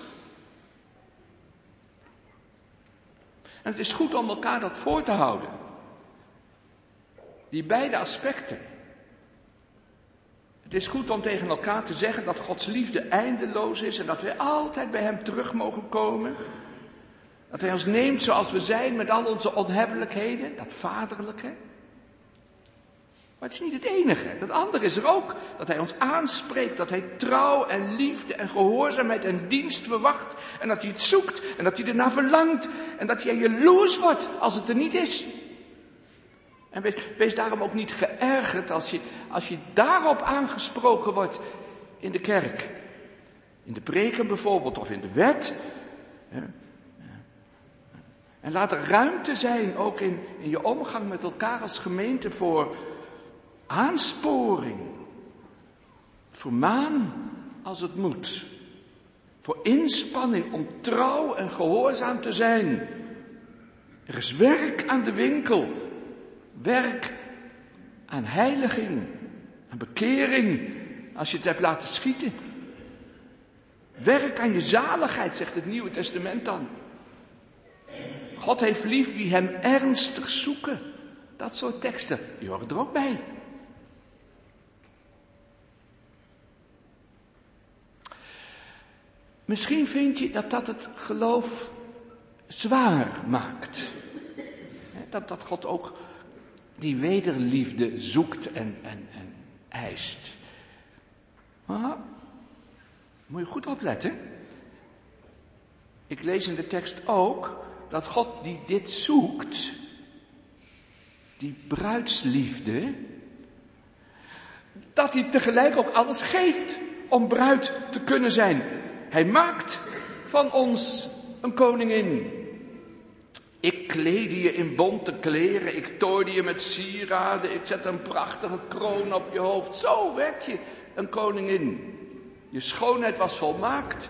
En het is goed om elkaar dat voor te houden. Die beide aspecten. Het is goed om tegen elkaar te zeggen dat Gods liefde eindeloos is en dat wij altijd bij Hem terug mogen komen. Dat Hij ons neemt zoals we zijn met al onze onhebbelijkheden, dat vaderlijke. Maar het is niet het enige. Dat andere is er ook. Dat Hij ons aanspreekt, dat Hij trouw en liefde en gehoorzaamheid en dienst verwacht. En dat Hij het zoekt en dat Hij ernaar verlangt. En dat Hij jaloers wordt als het er niet is. En wees, wees daarom ook niet geërgerd als je, als je daarop aangesproken wordt in de kerk. In de preken bijvoorbeeld of in de wet. En laat er ruimte zijn, ook in, in je omgang met elkaar als gemeente, voor aansporing, voor maan als het moet, voor inspanning om trouw en gehoorzaam te zijn. Er is werk aan de winkel, werk aan heiliging, aan bekering, als je het hebt laten schieten. Werk aan je zaligheid, zegt het Nieuwe Testament dan. God heeft lief wie hem ernstig zoeken. Dat soort teksten, die horen er ook bij. Misschien vind je dat dat het geloof zwaar maakt. Dat, dat God ook die wederliefde zoekt en, en, en eist. Maar moet je goed opletten. Ik lees in de tekst ook dat God die dit zoekt, die bruidsliefde, dat hij tegelijk ook alles geeft om bruid te kunnen zijn. Hij maakt van ons een koningin. Ik kleedde je in bonte kleren, ik tooide je met sieraden, ik zet een prachtige kroon op je hoofd. Zo werd je een koningin. Je schoonheid was volmaakt,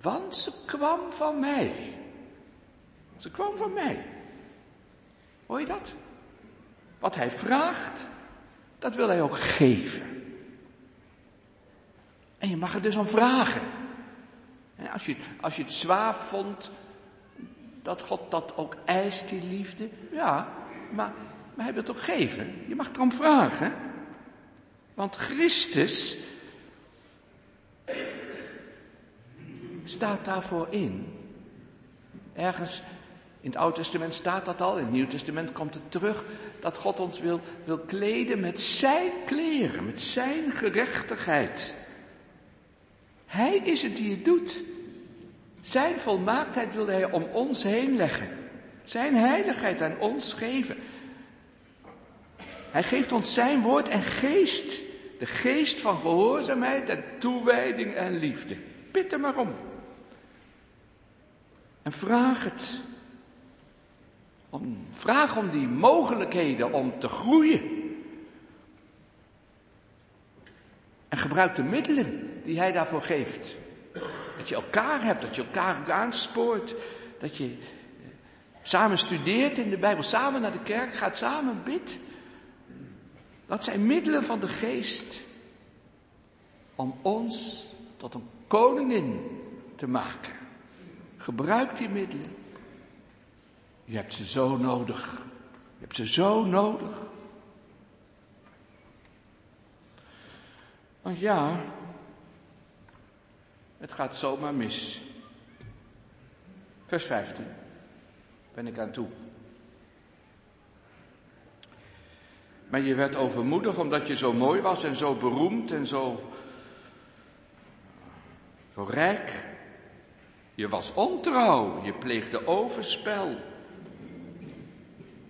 want ze kwam van mij. Ze kwam van mij. Hoor je dat? Wat hij vraagt, dat wil hij ook geven. En je mag er dus om vragen. Als je, als je het zwaar vond dat God dat ook eist, die liefde, ja, maar, maar hij wil het ook geven. Je mag erom vragen. Want Christus staat daarvoor in. Ergens in het Oude Testament staat dat al, in het Nieuw Testament komt het terug, dat God ons wil, wil kleden met zijn kleren, met zijn gerechtigheid. Hij is het die het doet. Zijn volmaaktheid wil hij om ons heen leggen. Zijn heiligheid aan ons geven. Hij geeft ons zijn woord en geest. De geest van gehoorzaamheid en toewijding en liefde. Bid er maar om. En vraag het. Om, vraag om die mogelijkheden om te groeien. En gebruik de middelen die hij daarvoor geeft. Dat je elkaar hebt, dat je elkaar ook aanspoort. Dat je eh, samen studeert in de Bijbel, samen naar de kerk gaat, samen bidt. Dat zijn middelen van de geest om ons tot een koningin te maken. Gebruik die middelen. Je hebt ze zo nodig. Je hebt ze zo nodig. Want ja, het gaat zomaar mis. Vers 15 ben ik aan toe. Maar je werd overmoedig omdat je zo mooi was en zo beroemd en zo, zo rijk. Je was ontrouw, je pleegde overspel.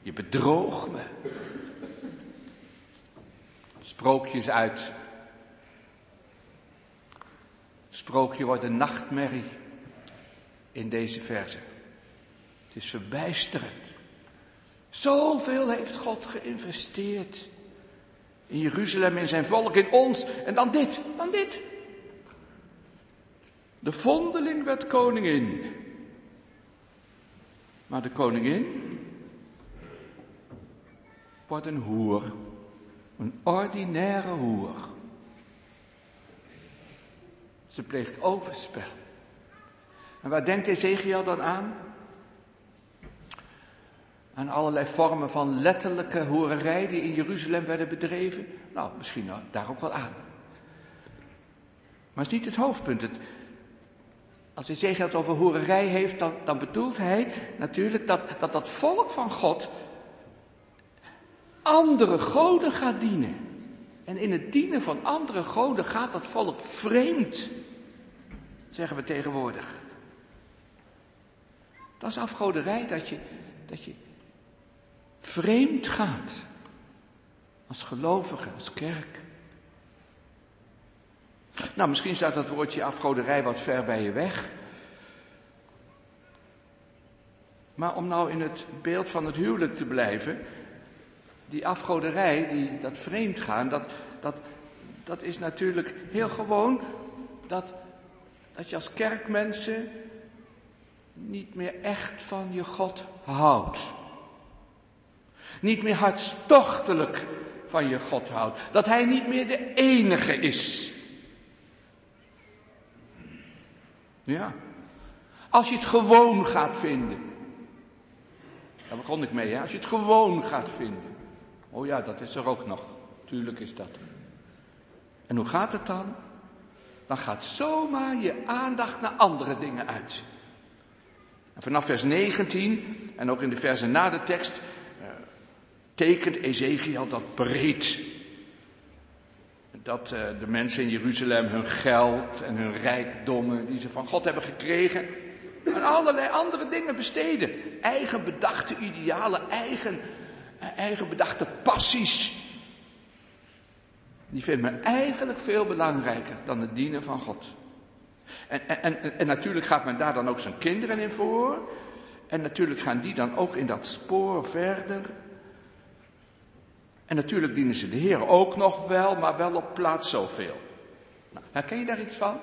Je bedroog me. Sprookjes uit. Sprookje wordt een nachtmerrie in deze verse. Het is verbijsterend. Zoveel heeft God geïnvesteerd. In Jeruzalem, in zijn volk, in ons. En dan dit, dan dit. De vondeling werd koningin. Maar de koningin wordt een hoer. Een ordinaire hoer. Ze pleegt overspel. En waar denkt Ezekiel dan aan? Aan allerlei vormen van letterlijke hoererij die in Jeruzalem werden bedreven. Nou, misschien daar ook wel aan. Maar het is niet het hoofdpunt. Het, als Ezekiel het over hoererij heeft, dan, dan bedoelt hij natuurlijk dat, dat dat volk van God andere goden gaat dienen. En in het dienen van andere goden gaat dat volk vreemd, zeggen we tegenwoordig. Dat is afgoderij, dat je, dat je vreemd gaat. Als gelovige, als kerk. Nou, misschien staat dat woordje afgoderij wat ver bij je weg. Maar om nou in het beeld van het huwelijk te blijven, die afgoderij, die, dat vreemdgaan, dat, dat, dat is natuurlijk heel gewoon dat, dat je als kerkmensen niet meer echt van je God houdt. Niet meer hartstochtelijk van je God houdt. Dat Hij niet meer de enige is. Ja. Als je het gewoon gaat vinden. Daar begon ik mee, hè? Als je het gewoon gaat vinden. Oh ja, dat is er ook nog. Tuurlijk is dat. En hoe gaat het dan? Dan gaat zomaar je aandacht naar andere dingen uit. En vanaf vers 19 en ook in de versen na de tekst eh, tekent Ezekiel dat breed. Dat eh, de mensen in Jeruzalem hun geld en hun rijkdommen die ze van God hebben gekregen, aan allerlei andere dingen besteden. Eigen bedachte idealen, eigen eigen bedachte passies. Die vindt men eigenlijk veel belangrijker dan het dienen van God. En, en, en, natuurlijk gaat men daar dan ook zijn kinderen in voor. En natuurlijk gaan die dan ook in dat spoor verder. En natuurlijk dienen ze de Heer ook nog wel, maar wel op plaats zoveel. Nou, herken je daar iets van?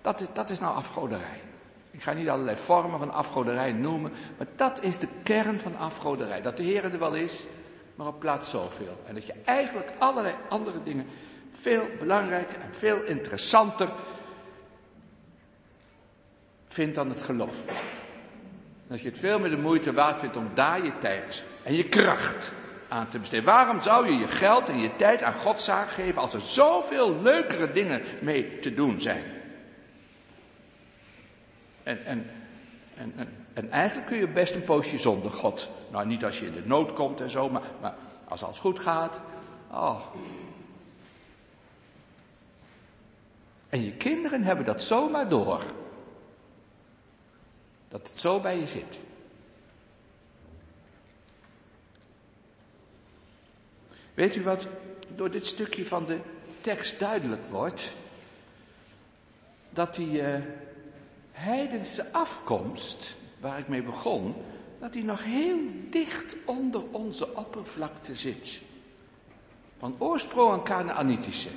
Dat is, dat is nou afgoderij. Ik ga niet allerlei vormen van afgoderij noemen, maar dat is de kern van afgoderij. Dat de Heer er wel is, maar op plaats zoveel. En dat je eigenlijk allerlei andere dingen veel belangrijker en veel interessanter vindt dan het geloof. Als je het veel meer de moeite waard vindt om daar je tijd en je kracht aan te besteden. Waarom zou je je geld en je tijd aan Gods zaak geven als er zoveel leukere dingen mee te doen zijn? En, en, en, en, en eigenlijk kun je best een poosje zonder God. Nou, niet als je in de nood komt en zo, maar, maar als alles goed gaat. Oh. En je kinderen hebben dat zomaar door. Dat het zo bij je zit. Weet u wat door dit stukje van de tekst duidelijk wordt? Dat die uh, heidense afkomst, waar ik mee begon, dat die nog heel dicht onder onze oppervlakte zit. Van oorsprong een Canaanitische.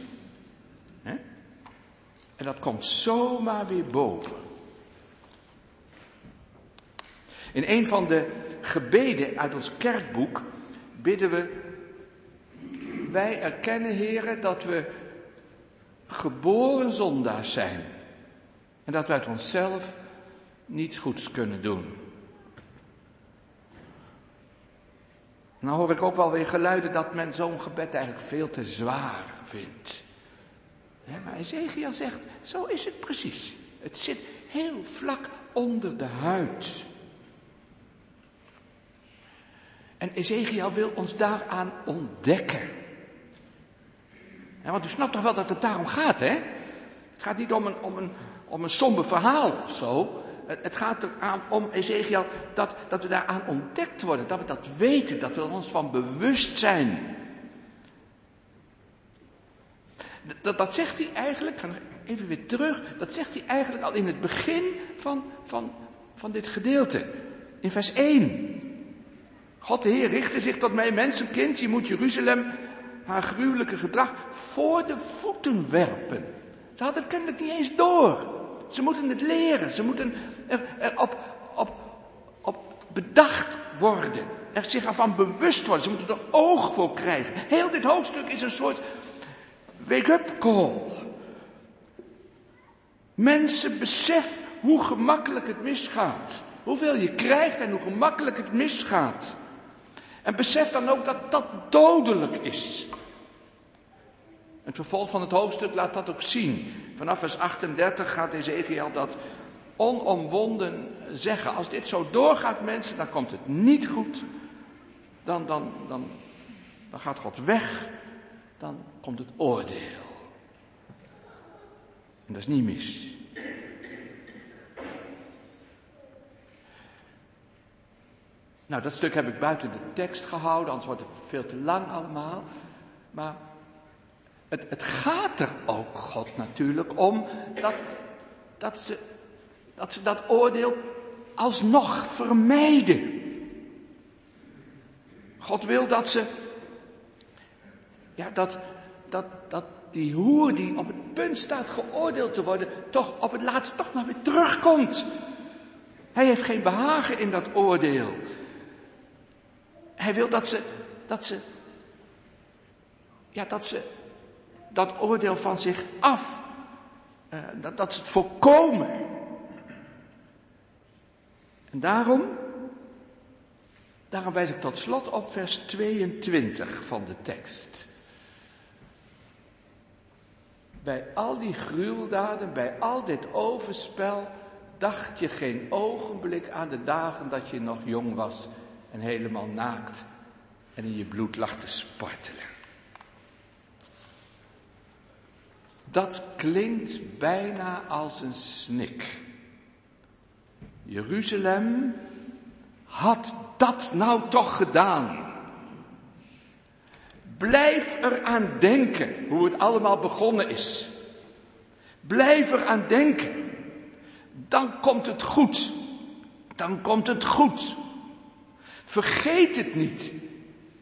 En dat komt zomaar weer boven. In een van de gebeden uit ons kerkboek bidden we, wij erkennen, heren, dat we geboren zondaars zijn. En dat we uit onszelf niets goeds kunnen doen. En dan hoor ik ook wel weer geluiden dat men zo'n gebed eigenlijk veel te zwaar vindt. Maar Ezekiel zegt, zo is het precies. Het zit heel vlak onder de huid. En Ezekiel wil ons daaraan ontdekken. Want u snapt toch wel dat het daarom gaat, hè? Het gaat niet om een, om een, om een somber verhaal of zo. Het, gaat eraan om, Ezekiel, dat, dat we daaraan ontdekt worden. Dat we dat weten, dat we ons van bewust zijn. Dat, dat zegt hij eigenlijk, ik ga nog even weer terug, dat zegt hij eigenlijk al in het begin van, van, van dit gedeelte. In vers 1. God de Heer richtte zich tot mij, mensenkind, je moet Jeruzalem haar gruwelijke gedrag voor de voeten werpen. Ze hadden het kennelijk niet eens door. Ze moeten het leren, ze moeten er, er op, op, op bedacht worden, er zich ervan bewust worden, ze moeten er oog voor krijgen. Heel dit hoofdstuk is een soort wake-up call. Mensen, besef hoe gemakkelijk het misgaat. Hoeveel je krijgt en hoe gemakkelijk het misgaat. En besef dan ook dat dat dodelijk is. Het vervolg van het hoofdstuk laat dat ook zien. Vanaf vers 38 gaat Ezekiel dat onomwonden zeggen. Als dit zo doorgaat, mensen, dan komt het niet goed. Dan, dan, dan, dan gaat God weg. Dan komt het oordeel. En dat is niet mis. Nou, dat stuk heb ik buiten de tekst gehouden, anders wordt het veel te lang allemaal. Maar het, gaat er ook God natuurlijk om dat, dat, ze, dat ze dat oordeel alsnog vermijden. God wil dat ze, ja, dat, dat, dat die hoer die op het punt staat geoordeeld te worden, toch op het laatst toch nog weer terugkomt. Hij heeft geen behagen in dat oordeel. Hij wil dat ze, dat ze, ja, dat ze dat oordeel van zich af, uh, dat, dat ze het voorkomen. En daarom, daarom wijs ik tot slot op vers 22 van de tekst. Bij al die gruweldaden, bij al dit overspel, dacht je geen ogenblik aan de dagen dat je nog jong was en helemaal naakt en in je bloed lag te spartelen. Dat klinkt bijna als een snik. Jeruzalem had dat nou toch gedaan. Blijf eraan denken hoe het allemaal begonnen is. Blijf eraan denken. Dan komt het goed. Dan komt het goed. Vergeet het niet.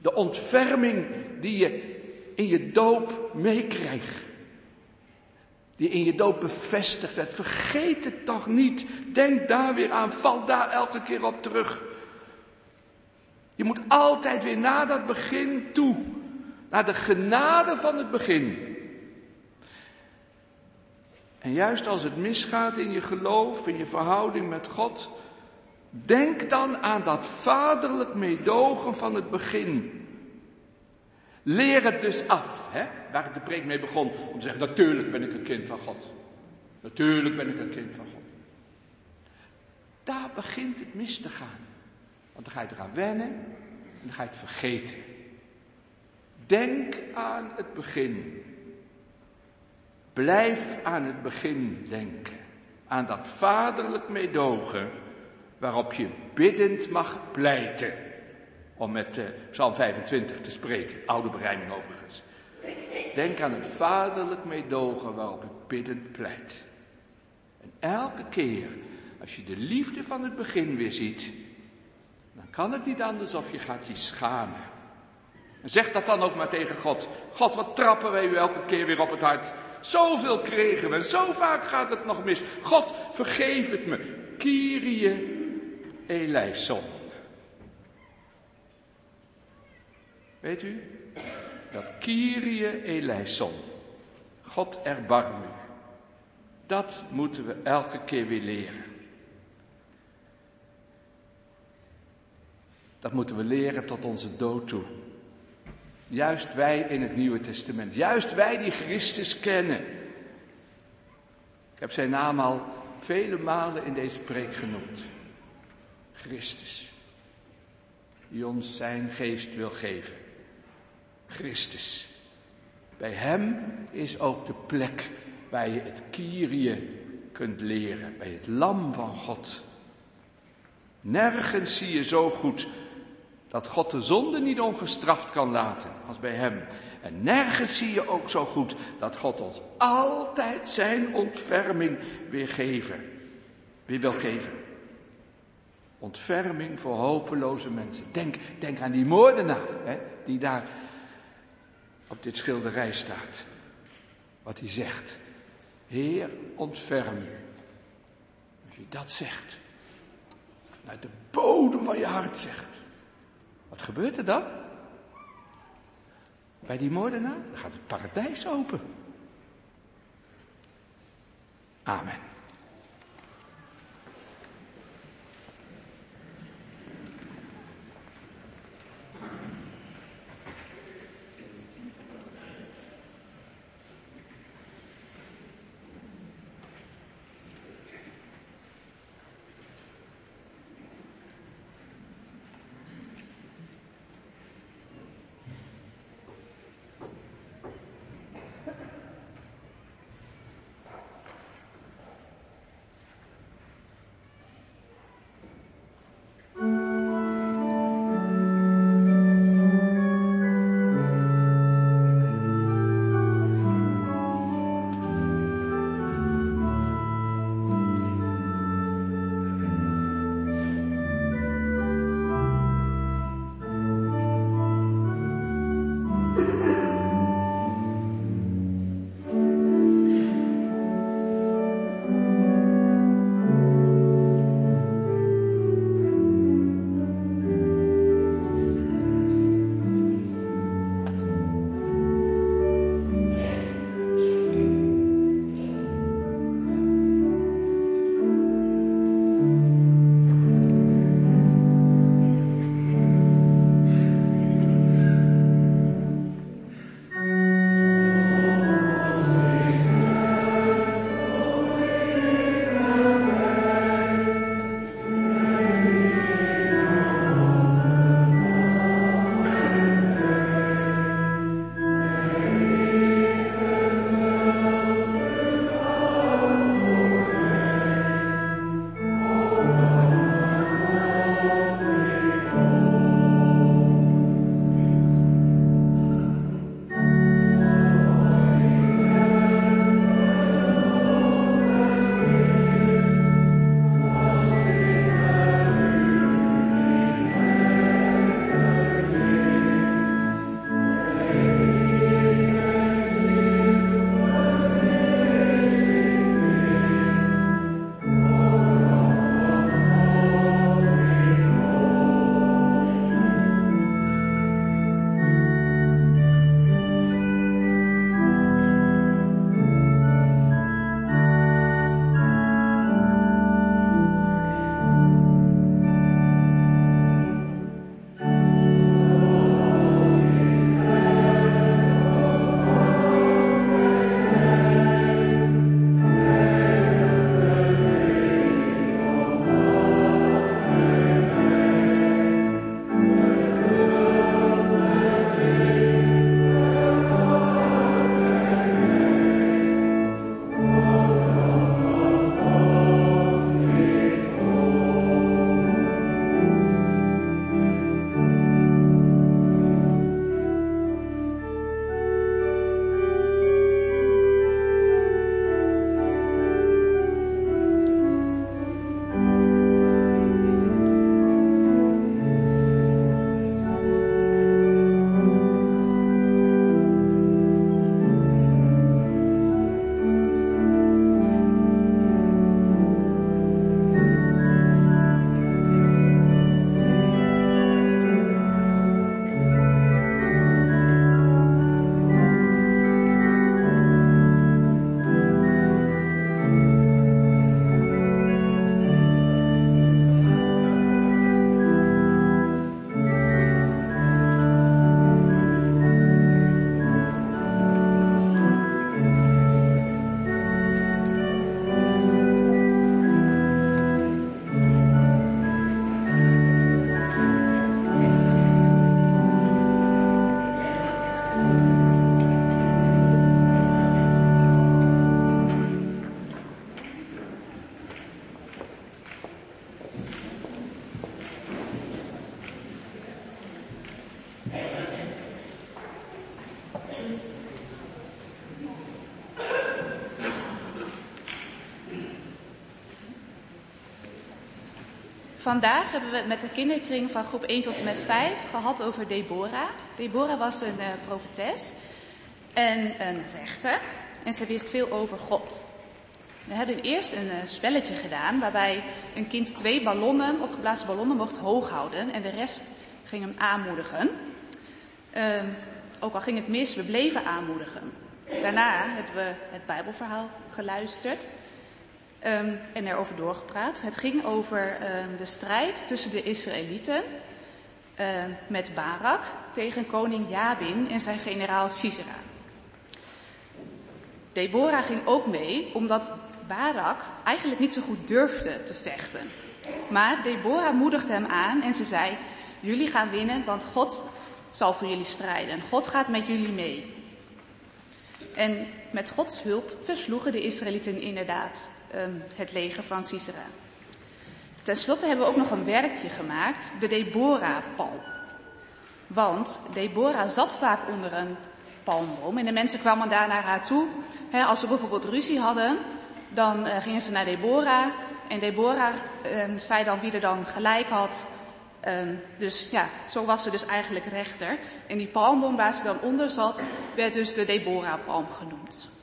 De ontferming die je in je doop meekrijgt. Die in je doop bevestigd werd. Vergeet het toch niet. Denk daar weer aan. Val daar elke keer op terug. Je moet altijd weer naar dat begin toe. Naar de genade van het begin. En juist als het misgaat in je geloof, in je verhouding met God, denk dan aan dat vaderlijk meedogen van het begin. Leer het dus af, hè? waar ik de preek mee begon, om te zeggen, natuurlijk ben ik een kind van God. Natuurlijk ben ik een kind van God. Daar begint het mis te gaan. Want dan ga je eraan wennen en dan ga je het vergeten. Denk aan het begin. Blijf aan het begin denken. Aan dat vaderlijk meedogen waarop je biddend mag pleiten. Om met uh, Psalm 25 te spreken, oude berijming overigens. Denk aan het vaderlijk meedogen waarop ik biddend pleit. En elke keer als je de liefde van het begin weer ziet, dan kan het niet anders of je gaat je schamen. En zeg dat dan ook maar tegen God. God, wat trappen wij u elke keer weer op het hart. Zoveel kregen we en zo vaak gaat het nog mis. God, vergeef het me. Kyrie eleison. Weet u? Dat Kyrie eleison. God erbarm u. Dat moeten we elke keer weer leren. Dat moeten we leren tot onze dood toe. Juist wij in het Nieuwe Testament. Juist wij die Christus kennen. Ik heb zijn naam al vele malen in deze preek genoemd. Christus. Die ons zijn geest wil geven. Christus. Bij hem is ook de plek waar je het Kyrie kunt leren. Bij het lam van God. Nergens zie je zo goed dat God de zonde niet ongestraft kan laten als bij hem. En nergens zie je ook zo goed dat God ons altijd zijn ontferming weer geven. Weer wil geven. Ontferming voor hopeloze mensen. Denk, denk aan die moordenaar, hè, die daar op dit schilderij staat. Wat hij zegt. Heer, ontferm u. Als je dat zegt, uit de bodem van je hart zegt, wat gebeurt er dan? Bij die moordenaar? Gaat het paradijs open. Amen. Vandaag hebben we het met de kinderkring van groep 1 tot en met 5 gehad over Deborah. Deborah was een uh, profetes en een rechter en ze wist veel over God. We hebben eerst een uh, spelletje gedaan waarbij een kind twee ballonnen, opgeblazen ballonnen, mocht hoog houden en de rest ging hem aanmoedigen. Uh, ook al ging het mis, we bleven aanmoedigen. Daarna hebben we het Bijbelverhaal geluisterd um, en erover doorgepraat. Het ging over um, de strijd tussen de Israëlieten uh, met Barak tegen koning Jabin en zijn generaal Sisera. Deborah ging ook mee omdat Barak eigenlijk niet zo goed durfde te vechten. Maar Deborah moedigde hem aan en ze zei, jullie gaan winnen, want God zal voor jullie strijden. God gaat met jullie mee. En met Gods hulp versloegen de Israëlieten inderdaad um, het leger van Sisera. Ten slotte hebben we ook nog een werkje gemaakt, de Deborah-palm. Want Deborah zat vaak onder een palmboom en de mensen kwamen daar naar haar toe. Als ze bijvoorbeeld ruzie hadden, dan uh, gingen ze naar Deborah en Deborah um, zei dan wie er dan gelijk had. Um, dus ja, zo was ze dus eigenlijk rechter. En die palmboom waar ze dan onder zat, werd dus de Deborah-palm genoemd.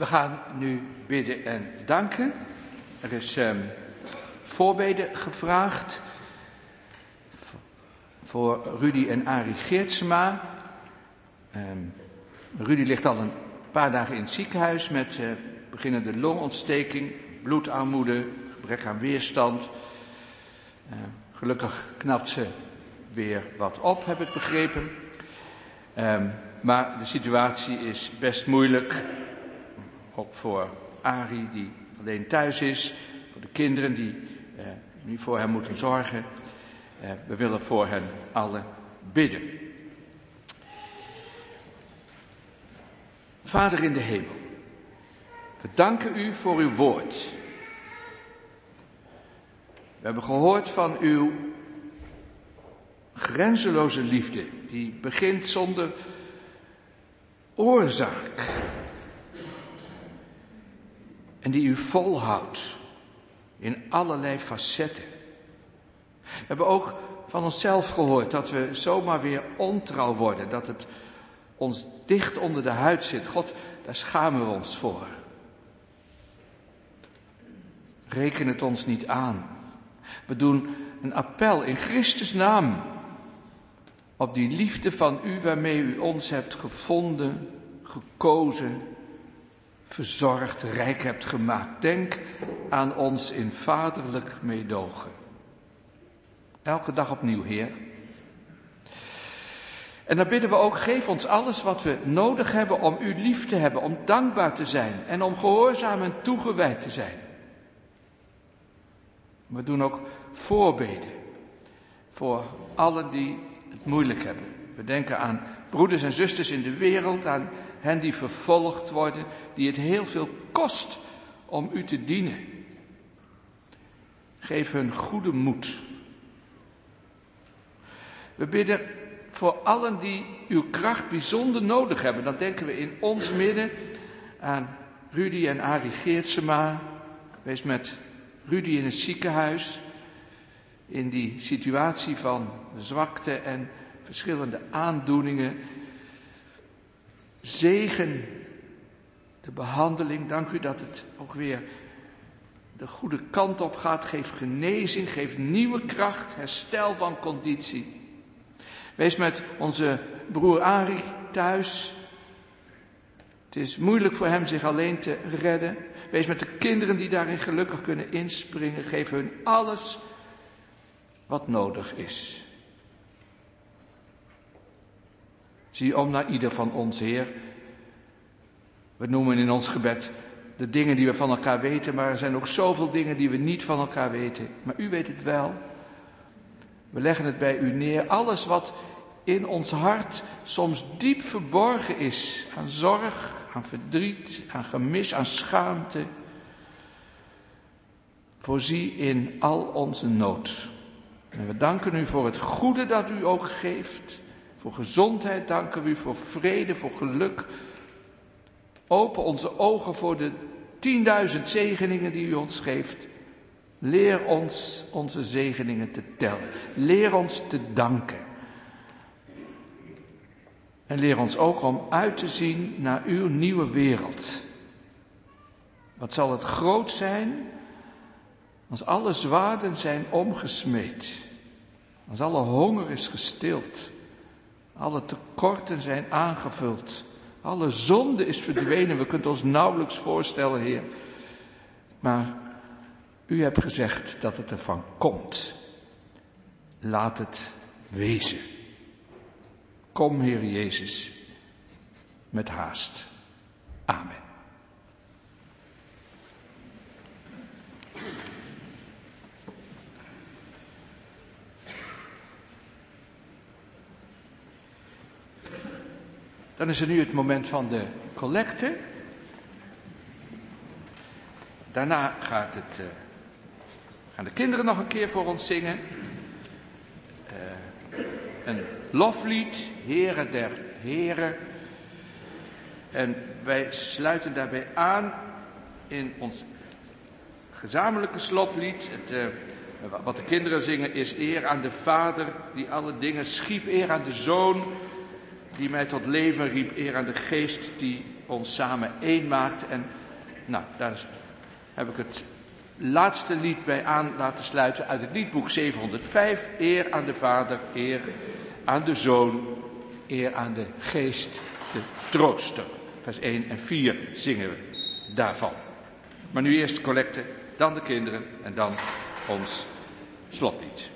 We gaan nu bidden en danken. Er is um, voorbeden gevraagd voor Rudy en Arie Geertsma. Ehm, Rudy ligt al een paar dagen in het ziekenhuis met uh, beginnende longontsteking, bloedarmoede, gebrek aan weerstand. Uh, gelukkig knapt ze weer wat op, heb ik begrepen. Um, maar de situatie is best moeilijk. Ook voor Ari, die alleen thuis is. Voor de kinderen die uh, nu voor hem moeten zorgen. Uh, we willen voor hen allen bidden. Vader in de hemel, we danken u voor uw woord. We hebben gehoord van uw grenzeloze liefde, die begint zonder oorzaak. En die u volhoudt in allerlei facetten. We hebben ook van onszelf gehoord dat we zomaar weer ontrouw worden, dat het ons dicht onder de huid zit. God, daar schamen we ons voor. Reken het ons niet aan. We doen een appel in Christus naam op die liefde van u waarmee u ons hebt gevonden, gekozen, verzorgd, rijk hebt gemaakt. Denk aan ons in vaderlijk meedogen. Elke dag opnieuw, Heer. En dan bidden we ook, geef ons alles wat we nodig hebben om u lief te hebben, om dankbaar te zijn en om gehoorzaam en toegewijd te zijn. We doen ook voorbeden voor allen die het moeilijk hebben. We denken aan broeders en zusters in de wereld, aan hen die vervolgd worden, die het heel veel kost om u te dienen. Geef hun goede moed. We bidden voor allen die uw kracht bijzonder nodig hebben. Dan denken we in ons midden aan Rudy en Arie Geertsema. Wees met Rudy in het ziekenhuis. In die situatie van zwakte en verschillende aandoeningen. Zegen de behandeling. Dank u dat het ook weer de goede kant op gaat. Geef genezing, geef nieuwe kracht, herstel van conditie. Wees met onze broer Ari thuis. Het is moeilijk voor hem zich alleen te redden. Wees met de kinderen die daarin gelukkig kunnen inspringen. Geef hun alles wat nodig is. Zie om naar ieder van ons, Heer. We noemen in ons gebed de dingen die we van elkaar weten, maar er zijn ook zoveel dingen die we niet van elkaar weten. Maar u weet het wel. We leggen het bij u neer. Alles wat in ons hart soms diep verborgen is aan zorg, aan verdriet, aan gemis, aan schaamte. Voorzie in al onze nood. En we danken u voor het goede dat u ook geeft. Voor gezondheid danken we u, voor vrede, voor geluk. Open onze ogen voor de tienduizend zegeningen die u ons geeft. Leer ons onze zegeningen te tellen. Leer ons te danken. En leer ons ook om uit te zien naar uw nieuwe wereld. Wat zal het groot zijn als alle zwaarden zijn omgesmeed. Als alle honger is gestild. Alle tekorten zijn aangevuld. Alle zonde is verdwenen. We kunnen ons nauwelijks voorstellen, Heer. Maar u hebt gezegd dat het ervan komt. Laat het wezen. Kom, Heer Jezus, met haast. Amen. Dan is er nu het moment van de collecte. Daarna gaat het, uh, gaan de kinderen nog een keer voor ons zingen. Uh, een loflied, Heren der Heren. En wij sluiten daarbij aan in ons gezamenlijke slotlied. Het, uh, wat de kinderen zingen is eer aan de Vader die alle dingen schiep, eer aan de Zoon die mij tot leven riep, eer aan de geest die ons samen één maakt. En nou, daar heb ik het laatste lied bij aan laten sluiten uit het liedboek 705. Eer aan de Vader, eer aan de Zoon, eer aan de Geest, de Trooster. Vers 1 en 4 zingen we daarvan. Maar nu eerst de collecte, dan de kinderen en dan ons slotlied.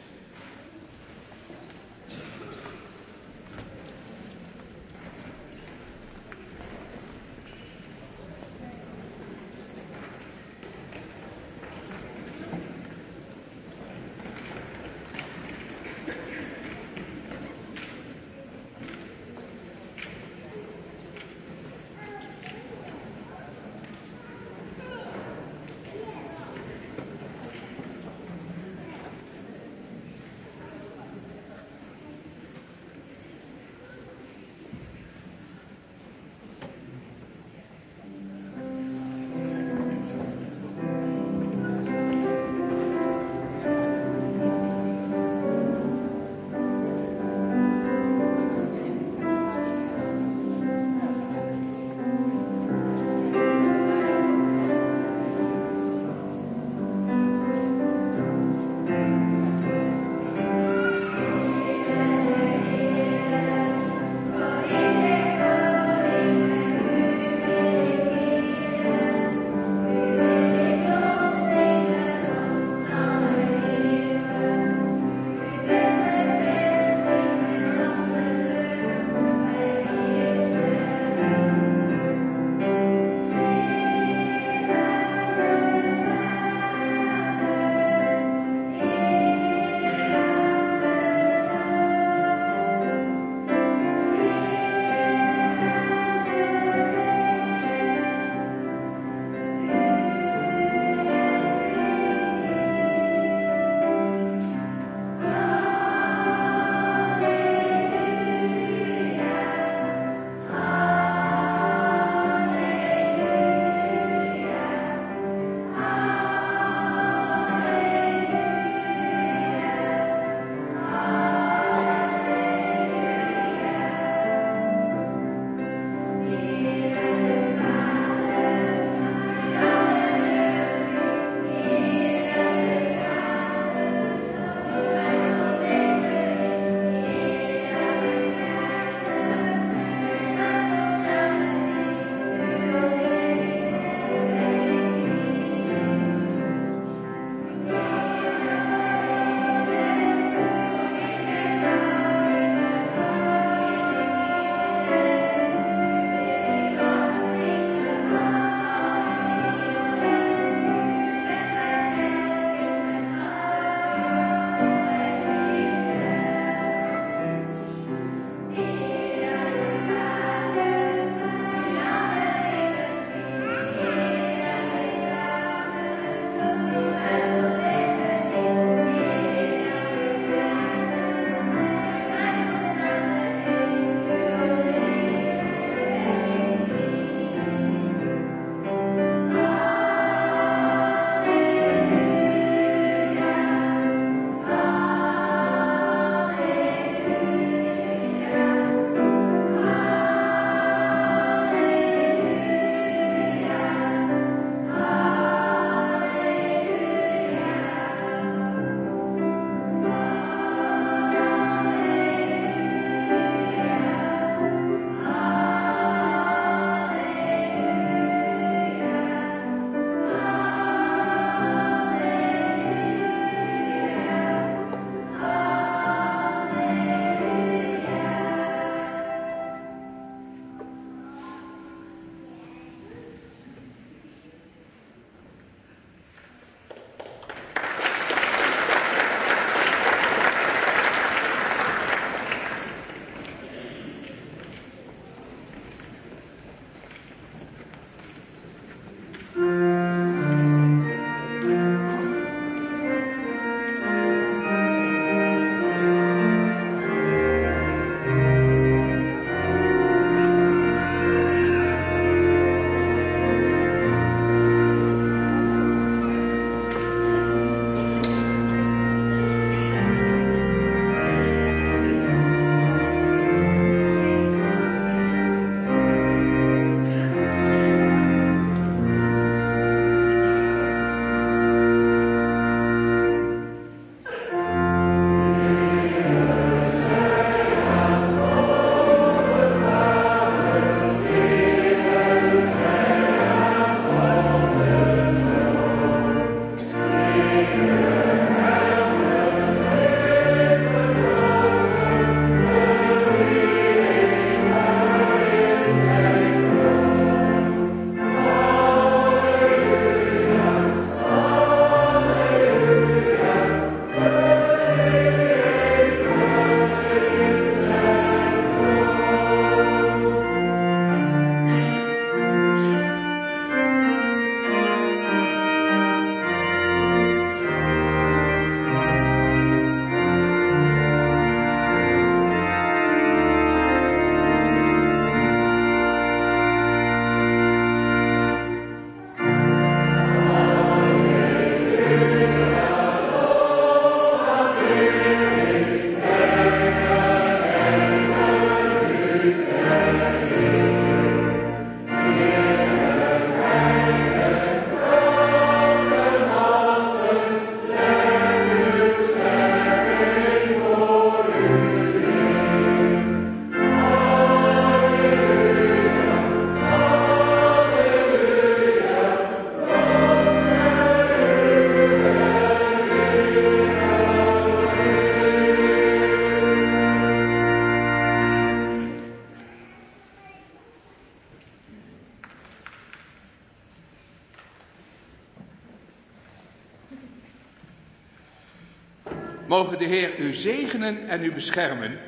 U zegenen en u beschermen.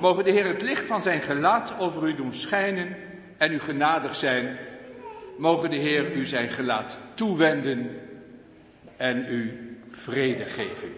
Mogen de Heer het licht van zijn gelaat over u doen schijnen en u genadig zijn. Mogen de Heer u zijn gelaat toewenden en u vrede geven.